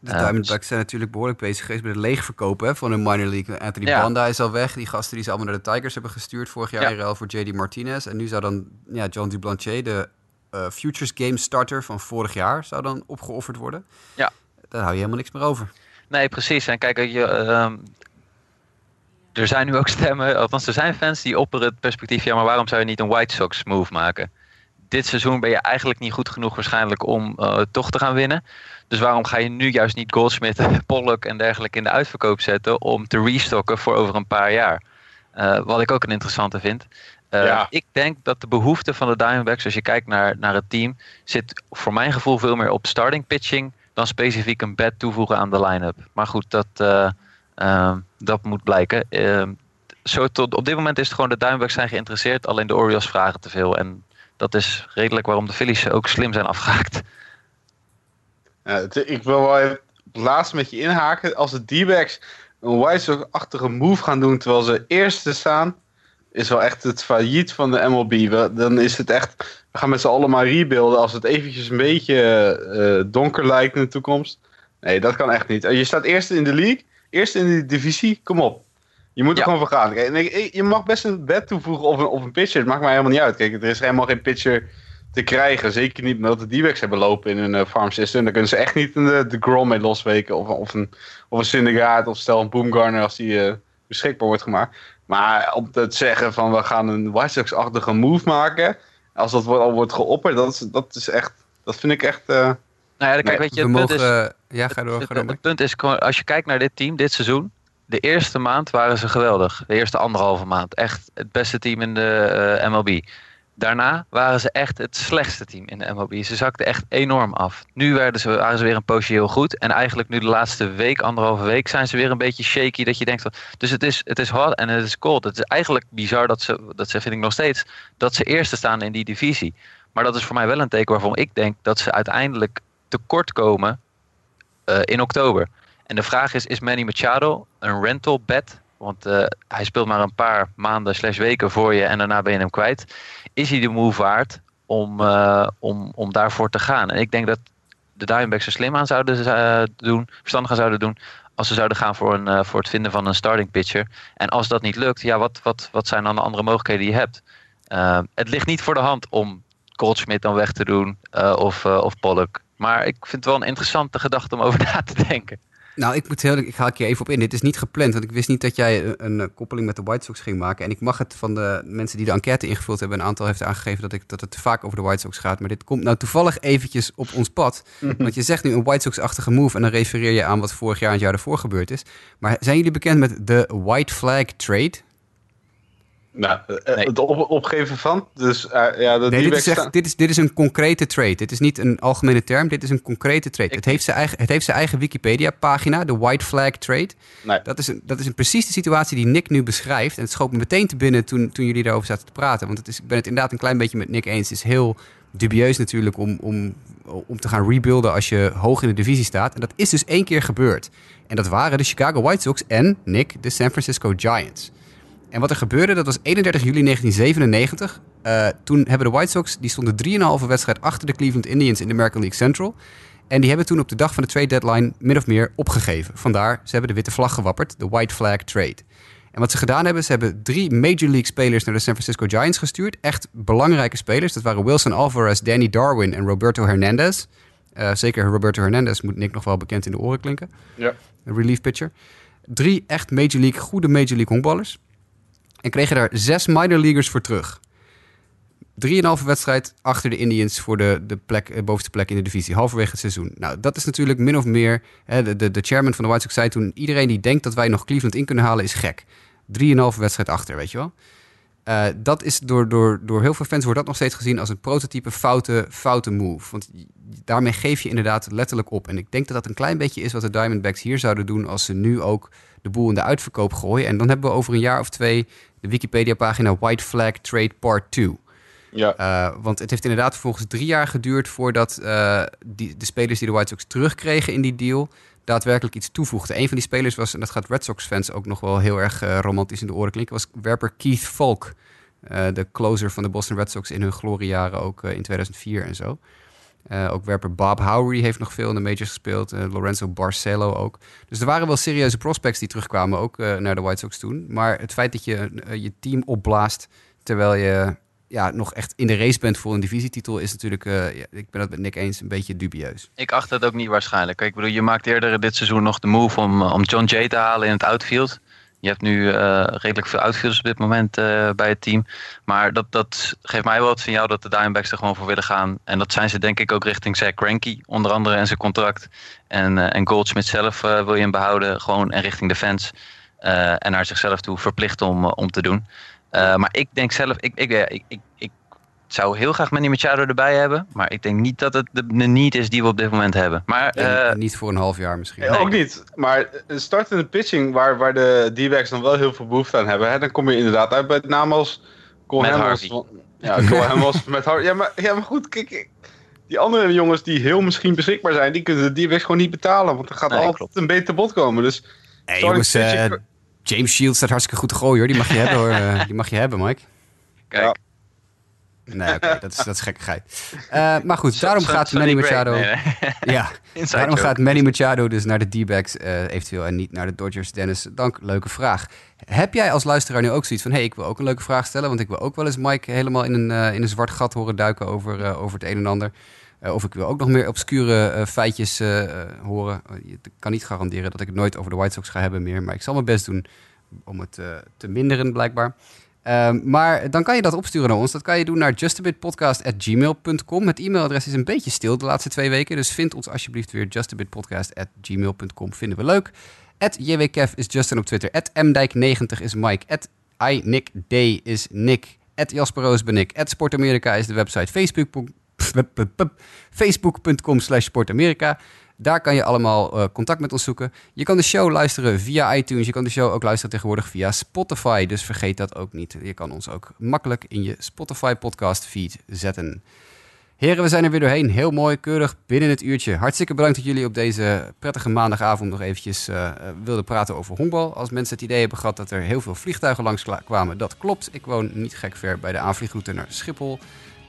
De Diamondbacks zijn natuurlijk behoorlijk bezig geweest met het leegverkopen hè, van hun minor league. Anthony Ja. Banda is al weg. Die gasten die ze allemaal naar de Tigers hebben gestuurd vorig jaar Ja. in ruil voor JD Martinez. En nu zou dan ja, John Duplantier, de eh, Futures Game Starter van vorig jaar zou dan opgeofferd worden. Ja. Daar hou je helemaal niks meer over. Nee, precies. En kijk, je, ehm, er zijn nu ook stemmen, althans er zijn fans die opperen het perspectief, ja, maar waarom zou je niet een White Sox move maken? Dit seizoen ben je eigenlijk niet goed genoeg waarschijnlijk om eh, toch te gaan winnen. Dus waarom ga je nu juist niet Goldsmith, (laughs) Pollock en dergelijke in de uitverkoop zetten om te restocken voor over een paar jaar? Eh, wat ik ook een interessante vind. Uh, Ja. Ik denk dat de behoefte van de Diamondbacks, als je kijkt naar, naar het team, zit voor mijn gevoel veel meer op starting pitching dan specifiek een bed toevoegen aan de line-up. Maar goed, dat, eh, ehm, dat moet blijken. Ehm, zo tot, op dit moment is het gewoon de Diamondbacks zijn geïnteresseerd, alleen de Orioles vragen te veel. En dat is redelijk waarom de Phillies ook slim zijn afgehaakt. Ja, het- ik wil wel even het laatste met je inhaken. Als de D-backs een White Sox-achtige move gaan doen terwijl ze eerste staan, is wel echt het failliet van de MLB. We- Dan is het echt, we gaan met z'n allen maar rebuilden als het eventjes een beetje eh, donker lijkt in de toekomst. Nee, dat kan echt niet. Je staat eerste in de league, eerste in de divisie, kom op. Je moet er Ja. gewoon voor gaan. Kijk, je mag best een bed toevoegen of een, of een pitcher. Het maakt mij helemaal niet uit. Kijk, er is helemaal geen pitcher te krijgen. Zeker niet omdat de D-backs hebben lopen in hun eh, farm system. Dan kunnen ze echt niet een de, de Grom mee losweken. Of, of een, of een Syndergaard of stel een Boomgarner als die eh, beschikbaar wordt gemaakt. Maar om te zeggen van we gaan een White Sox-achtige move maken. Als dat wordt, al wordt geopperd, dat is, dat is echt... Dat vind ik echt... eh, Nou ja, kijk, Nee, weet je, We het punt mogen... is, ja, ga door. het, Ga door het punt is, gewoon, als je kijkt naar dit team, dit seizoen. De eerste maand waren ze geweldig. De eerste anderhalve maand. Echt het beste team in de eh, MLB. Daarna waren ze echt het slechtste team in de MLB. Ze zakten echt enorm af. Nu werden ze, waren ze weer een poosje heel goed. En eigenlijk nu de laatste week, anderhalve week, zijn ze weer een beetje shaky. Dat je denkt, dus het is, het is hot en het is cold. Het is eigenlijk bizar dat ze, dat ze, vind ik nog steeds, dat ze eerste staan in die divisie. Maar dat is voor mij wel een teken waarvan ik denk dat ze uiteindelijk tekort komen eh, in oktober. En de vraag is, is Manny Machado een rental bet? Want eh, hij speelt maar een paar maanden slash weken voor je en daarna ben je hem kwijt. Is hij de move waard om, eh, om, om daarvoor te gaan? En ik denk dat de Diamondbacks er slim aan zouden eh, doen, verstandig aan zouden doen, als ze zouden gaan voor, een, eh, voor het vinden van een starting pitcher. En als dat niet lukt, ja, wat, wat, wat zijn dan de andere mogelijkheden die je hebt? Het ligt niet voor de hand om Goldschmidt dan weg te doen of, of Pollock. Maar ik vind het wel een interessante gedachte om over na te denken. Nou, ik moet heel, ik ga ik je even op in. Dit is niet gepland, want ik wist niet dat jij een, een, eh, koppeling met de White Sox ging maken. En ik mag het van de mensen die de enquête ingevuld hebben, een aantal heeft aangegeven dat, ik, dat het te vaak over de White Sox gaat. Maar dit komt nou toevallig eventjes op ons pad. Want je zegt nu een White Sox-achtige move en dan refereer je aan wat vorig jaar en het jaar ervoor gebeurd is. Maar zijn jullie bekend met de White Flag Trade? Nou, eh, Nee. het op, opgeven van. Dus eh, ja, Nee, dit is, echt, dit, is, dit is een concrete trade. Dit is niet een algemene term, dit is een concrete trade. Ik- Het heeft zijn eigen, het heeft zijn eigen Wikipedia-pagina, de White Flag Trade. Nee. Dat is, een, dat is een precies de situatie die Nick nu beschrijft. En het schoot me meteen te binnen toen, toen jullie daarover zaten te praten. Want het is, ik ben het inderdaad een klein beetje met Nick eens. Het is heel dubieus natuurlijk om, om, om te gaan rebuilden als je hoog in de divisie staat. En dat is dus één keer gebeurd. En dat waren de Chicago White Sox en, Nick, de San Francisco Giants. En wat er gebeurde, dat was 31 juli 1997. Eh, toen hebben de White Sox, die stonden 3,5 wedstrijd achter de Cleveland Indians in de American League Central. En die hebben toen op de dag van de trade deadline min of meer opgegeven. Vandaar, ze hebben de witte vlag gewapperd, de White Flag Trade. En wat ze gedaan hebben, ze hebben drie Major League spelers naar de San Francisco Giants gestuurd. Echt belangrijke spelers. Dat waren Wilson Alvarez, Danny Darwin en Roberto Hernandez. Eh, zeker Roberto Hernandez moet Nick nog wel bekend in de oren klinken. Ja. Een relief pitcher. Drie echt Major League, goede Major League honkballers. En kregen daar zes minor leaguers voor terug. Drieënhalve wedstrijd achter de Indians voor de, de plek, eh, bovenste plek in de divisie, halverwege het seizoen. Nou, dat is natuurlijk min of meer. Hè, de, de, de chairman van de White Sox zei toen: iedereen die denkt dat wij nog Cleveland in kunnen halen, is gek. Drieënhalve wedstrijd achter, weet je wel. Eh, dat is door, door, door heel veel fans wordt dat nog steeds gezien als een prototype foute, foute move. Want daarmee geef je inderdaad letterlijk op. En ik denk dat dat een klein beetje is wat de Diamondbacks hier zouden doen als ze nu ook de boel in de uitverkoop gooien. En dan hebben we over een jaar of twee de Wikipedia-pagina White Flag Trade Part 2. Ja. Uh, want het heeft inderdaad vervolgens drie jaar geduurd voordat uh, die, de spelers die de White Sox terugkregen in die deal daadwerkelijk iets toevoegden. Een van die spelers was, en dat gaat Red Sox fans ook nog wel heel erg uh, romantisch in de oren klinken, was werper Keith Falk. De closer van de Boston Red Sox in hun gloriejaren ook in 2004 en zo. Uh, ook werper Bob Howery heeft nog veel in de majors gespeeld. Uh, Lorenzo Barcelo ook. Dus er waren wel serieuze prospects die terugkwamen ook uh, naar de White Sox toen. Maar het feit dat je je team opblaast terwijl je ja, nog echt in de race bent voor een divisietitel, is natuurlijk, eh, ja, ik ben het met Nick eens, een beetje dubieus. Ik acht het ook niet waarschijnlijk. Ik bedoel, je maakt eerder dit seizoen nog de move om, om John Jay te halen in het outfield. Je hebt nu eh, redelijk veel outfielders op dit moment eh, bij het team. Maar dat, dat geeft mij wel het signaal dat de Diamondbacks er gewoon voor willen gaan. En dat zijn ze denk ik ook richting Zach Greinke, onder andere en zijn contract. En, eh, en Goldschmidt zelf wil je hem behouden, gewoon en richting de fans. En naar zichzelf toe verplicht om, om te doen. Maar ik denk zelf, ik, ik, ik, ik zou heel graag Manny Machado erbij hebben. Maar ik denk niet dat het de, de need is die we op dit moment hebben. Maar En eh, niet voor een half jaar misschien. Ook niet. Maar een startende pitching waar, waar de D-backs dan wel heel veel behoefte aan hebben. Hè, dan kom je inderdaad uit bij namen als Cole Hamels. Ja, Cole (laughs) Hamels met Harvey. Ja maar, ja, maar goed, kijk. Die andere jongens die heel misschien beschikbaar zijn, die kunnen de D-backs gewoon niet betalen. Want er gaat Nee, altijd klopt. een beter bod komen. Dus Hey, jongens, eh, James Shields staat hartstikke goed te gooien hoor. Die mag je (laughs) hebben hoor. Eh, die mag je hebben, Mike. kijk. Ja. Nee, oké, (laughs) dat, is, dat is gekkigheid. Eh, maar goed, daarom gaat Manny. Machado... Nee, nee. Ja, (laughs) Inside joke. gaat Manny Machado dus naar de D-backs eh, eventueel en niet naar de Dodgers? Dennis, dank, leuke vraag. Heb jij als luisteraar nu ook zoiets van... hé, hey, ik wil ook een leuke vraag stellen... want ik wil ook wel eens Mike helemaal in een, eh, in een zwart gat horen duiken over, over het een en ander. Of ik wil ook nog meer obscure feitjes horen. Ik kan niet garanderen dat ik het nooit over de White Sox ga hebben meer... maar ik zal mijn best doen om het te minderen blijkbaar. Ehm, maar dan kan je dat opsturen naar ons. Dat kan je doen naar justabitpodcast.gmail.com. Het e-mailadres is een beetje stil de laatste twee weken. Dus vind ons alsjeblieft weer justabitpodcast.gmail.com. Vinden we leuk. At is Justin op Twitter. At mdijk90 is Mike. At iNickD is Nick. At Jasper Roos ben ik. At Sportamerika is de website. Facebook. (laughs) Facebook.com slash Sportamerika. Daar kan je allemaal eh, contact met ons zoeken. Je kan de show luisteren via iTunes. Je kan de show ook luisteren tegenwoordig via Spotify. Dus vergeet dat ook niet. Je kan ons ook makkelijk in je Spotify podcast feed zetten. Heren, we zijn er weer doorheen. Heel mooi, keurig, binnen het uurtje. Hartstikke bedankt dat jullie op deze prettige maandagavond nog eventjes eh, wilden praten over honkbal. Als mensen het idee hebben gehad dat er heel veel vliegtuigen langs kwamen, dat klopt. Ik woon niet gek ver bij de aanvliegroute naar Schiphol.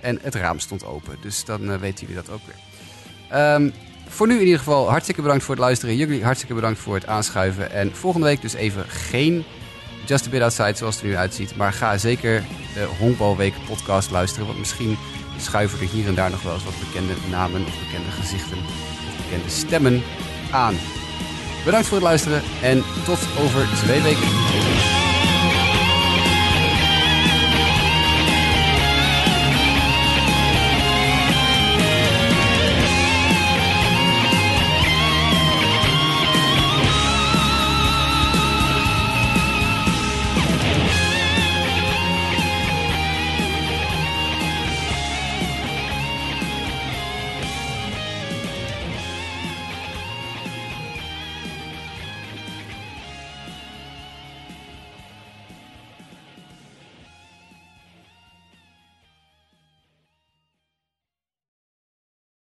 En het raam stond open, dus dan eh, weten jullie dat ook weer. Ehm, voor nu in ieder geval hartstikke bedankt voor het luisteren. Jullie hartstikke bedankt voor het aanschuiven. En volgende week dus even geen Just a Bit Outside zoals het er nu uitziet. Maar ga zeker de Honkbalweek podcast luisteren. Want misschien schuiven er hier en daar nog wel eens wat bekende namen of bekende gezichten of bekende stemmen aan. Bedankt voor het luisteren en tot over twee weken.